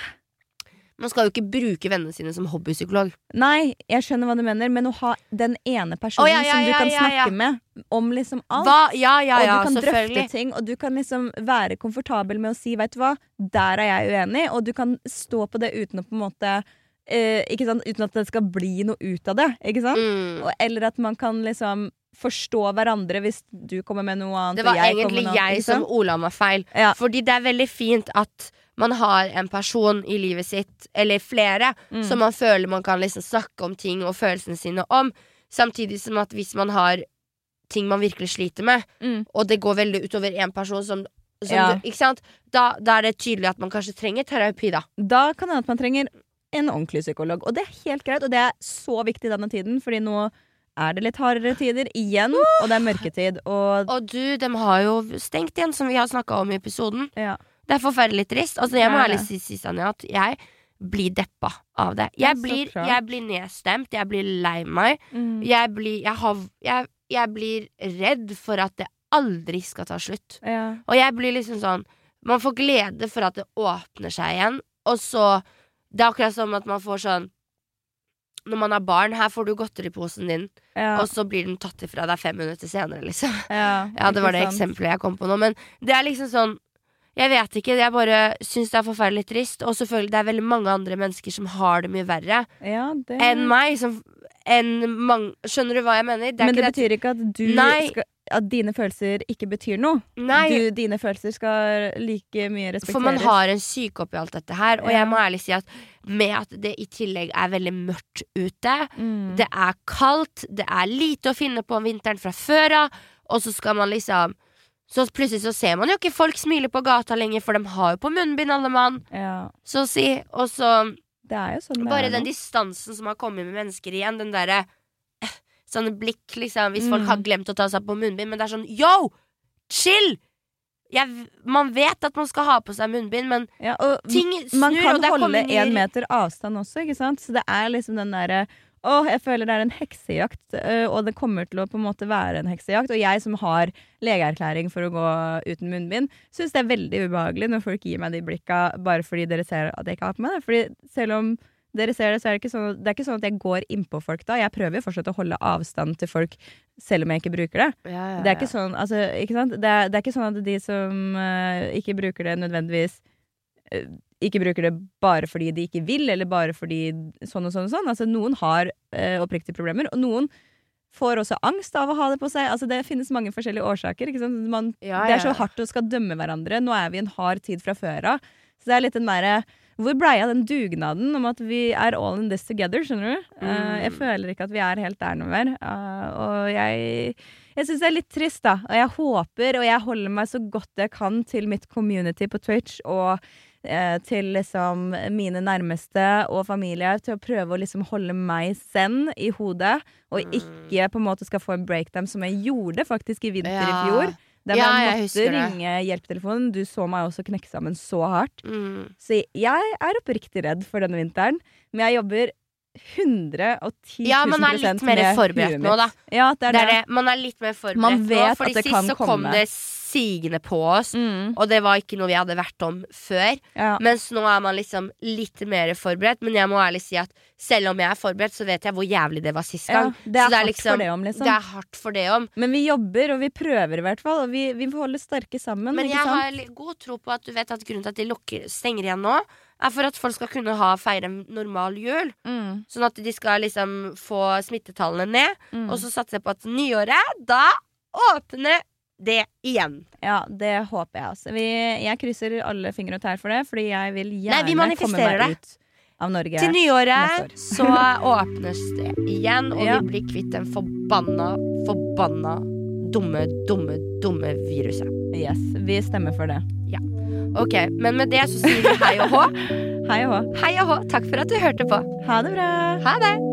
[SPEAKER 2] Man skal jo ikke bruke vennene sine som hobbypsykolog.
[SPEAKER 1] Nei, jeg skjønner hva du mener, men å ha den ene personen
[SPEAKER 2] oh, ja, ja,
[SPEAKER 1] som du
[SPEAKER 2] ja,
[SPEAKER 1] kan snakke med om liksom alt. Og du kan drøfte ting, og du kan liksom være komfortabel med å si 'veit du hva, der er jeg uenig', og du kan stå på det uten å på en måte eh, ikke sant? Uten at det skal bli noe ut av det.
[SPEAKER 2] Mm.
[SPEAKER 1] Eller at man kan liksom forstå hverandre hvis du kommer med noe annet.
[SPEAKER 2] Det var
[SPEAKER 1] jeg
[SPEAKER 2] egentlig
[SPEAKER 1] noe
[SPEAKER 2] jeg som ola meg feil.
[SPEAKER 1] Ja.
[SPEAKER 2] Fordi det er veldig fint at man har en person i livet sitt, eller flere,
[SPEAKER 1] Mm.
[SPEAKER 2] som man føler man kan liksom snakke om ting og følelsene sine om. Samtidig som at hvis man har ting man virkelig sliter med,
[SPEAKER 1] Mm.
[SPEAKER 2] og det går veldig utover én person som, som
[SPEAKER 1] Ja.
[SPEAKER 2] du? Da, da er det tydelig at man kanskje trenger terapi, da.
[SPEAKER 1] Da kan det hende at man trenger en ordentlig psykolog. Og det er helt greit, og det er så viktig denne tiden, fordi nå er det litt hardere tider igjen, og det er mørketid, og
[SPEAKER 2] Og du, de har jo stengt igjen, som vi har snakka om i episoden.
[SPEAKER 1] ja.
[SPEAKER 2] Det er forferdelig trist. Altså, jeg må ærlig si, si Sanja, at jeg blir deppa av det. Jeg blir, jeg blir nedstemt, jeg blir lei meg.
[SPEAKER 1] Mm.
[SPEAKER 2] Jeg blir, jeg, har, jeg, jeg blir redd for at det aldri skal ta slutt.
[SPEAKER 1] ja.
[SPEAKER 2] Og jeg blir liksom sånn Man får glede for at det åpner seg igjen, og så Det er akkurat som at man får sånn Når man har barn, her får du godteriposen din,
[SPEAKER 1] Ja.
[SPEAKER 2] og så blir den tatt ifra deg fem minutter senere, liksom.
[SPEAKER 1] ja,
[SPEAKER 2] Ja, det var det
[SPEAKER 1] sant?
[SPEAKER 2] eksempelet jeg kom på nå. Men det er liksom sånn Jeg vet ikke. Jeg bare syns det er forferdelig trist. Og selvfølgelig, det er veldig mange andre mennesker som har det mye verre
[SPEAKER 1] Ja, det...
[SPEAKER 2] enn meg. Som, enn mange, skjønner du hva jeg mener?
[SPEAKER 1] Men det betyr ikke at du
[SPEAKER 2] Nei.
[SPEAKER 1] skal At dine følelser ikke betyr noe. Du, dine følelser skal like mye respekteres.
[SPEAKER 2] for man har en syke oppi alt dette her. Og
[SPEAKER 1] Ja.
[SPEAKER 2] jeg må ærlig si at med at det i tillegg er veldig mørkt ute,
[SPEAKER 1] mm.
[SPEAKER 2] det er kaldt, det er lite å finne på om vinteren fra før av, og så skal man liksom så plutselig så ser man jo ikke folk smile på gata lenger, for de har jo på munnbind, alle mann.
[SPEAKER 1] ja.
[SPEAKER 2] så å si. Og så
[SPEAKER 1] sånn
[SPEAKER 2] bare den distansen som har kommet med mennesker igjen, den derre Sånne blikk, liksom, hvis folk
[SPEAKER 1] Mm.
[SPEAKER 2] har glemt å ta seg på munnbind, men det er sånn yo! Chill! Jeg, man vet at man skal ha på seg munnbind, men
[SPEAKER 1] ja,
[SPEAKER 2] ting snur,
[SPEAKER 1] man kan holde én meter avstand også, ikke sant? Så det er liksom den derre å, jeg føler det er en heksejakt, øh, og det kommer til å på en måte være en heksejakt. Og jeg som har legeerklæring for å gå uten munnbind, syns det er veldig ubehagelig når folk gir meg de blikka bare fordi dere ser at jeg ikke har på meg det. Fordi selv om dere ser det, så er det ikke sånn, det er ikke sånn at jeg går innpå folk da. Jeg prøver jo fortsatt å holde avstand til folk selv om jeg ikke bruker det. Det er ikke sånn, altså, ikke sant? Det er, det er ikke sånn at de som uh, ikke bruker det nødvendigvis øh, ikke bruker det bare fordi de ikke vil, eller bare fordi sånn og sånn og sånn. Altså, noen har øh, oppriktige problemer, og noen får også angst av å ha det på seg. Altså, det finnes mange forskjellige årsaker. Man,
[SPEAKER 2] Ja,
[SPEAKER 1] Det er så hardt å skal dømme hverandre. Nå er vi i en hard tid fra før av. Så det er litt den derre Hvor blei av den dugnaden om at vi er all in this together, skjønner du? Eh, jeg
[SPEAKER 2] Mm.
[SPEAKER 1] føler ikke at vi er helt der noe mer. Uh, og jeg jeg syns det er litt trist, da. Og jeg håper, og jeg holder meg så godt jeg kan til mitt community på Twitch og eh, til liksom mine nærmeste og familie til å prøve å liksom holde meg zen i hodet, og
[SPEAKER 2] Mm.
[SPEAKER 1] ikke på en måte skal få en breakdown som jeg gjorde faktisk i vinter i fjor. Der
[SPEAKER 2] Ja,
[SPEAKER 1] man måtte ringe hjelpetelefonen. Du så meg også knekke sammen så hardt.
[SPEAKER 2] Mm.
[SPEAKER 1] Så jeg er oppriktig redd for denne vinteren, men jeg jobber 110 000
[SPEAKER 2] Ja, man er litt mer forberedt nå, da.
[SPEAKER 1] Ja, det er
[SPEAKER 2] Det
[SPEAKER 1] det.
[SPEAKER 2] er. Man er litt mer forberedt nå. Fordi sist så kom
[SPEAKER 1] komme.
[SPEAKER 2] det sigende på oss,
[SPEAKER 1] Mm,
[SPEAKER 2] og det var ikke noe vi hadde vært om før.
[SPEAKER 1] ja.
[SPEAKER 2] Mens nå er man liksom litt mer forberedt. Men jeg må ærlig si at selv om jeg er forberedt, så vet jeg hvor jævlig det var sist
[SPEAKER 1] ja,
[SPEAKER 2] gang.
[SPEAKER 1] det er
[SPEAKER 2] Så
[SPEAKER 1] hardt for det om, liksom.
[SPEAKER 2] Det er hardt for det om.
[SPEAKER 1] Men vi jobber, og vi prøver i hvert fall. Og vi, vi får holde sterke sammen.
[SPEAKER 2] Men jeg
[SPEAKER 1] sant?
[SPEAKER 2] har god tro på at du vet at grunnen til at de lukker, stenger igjen nå, er for at folk skal kunne ha feire en normal jul.
[SPEAKER 1] Mm,
[SPEAKER 2] Sånn at de skal liksom få smittetallene ned.
[SPEAKER 1] mm.
[SPEAKER 2] Og så satser jeg på at nyåret, da åpner det igjen.
[SPEAKER 1] Ja, det håper jeg altså. Vi, jeg krysser alle fingre og tær for det, fordi jeg vil
[SPEAKER 2] Nei,
[SPEAKER 1] gjerne
[SPEAKER 2] vi
[SPEAKER 1] komme
[SPEAKER 2] meg
[SPEAKER 1] meg ut av Norge.
[SPEAKER 2] Til nyåret så åpnes det igjen, og
[SPEAKER 1] Ja.
[SPEAKER 2] vi blir kvitt den forbanna, forbanna dumme, dumme, dumme viruset.
[SPEAKER 1] Yes, vi stemmer for det.
[SPEAKER 2] Ok, Men med det så sier vi hei og hå.
[SPEAKER 1] Hei og hå.
[SPEAKER 2] Hei og hå. Takk for at du hørte på.
[SPEAKER 1] Ha det bra.
[SPEAKER 2] Ha det.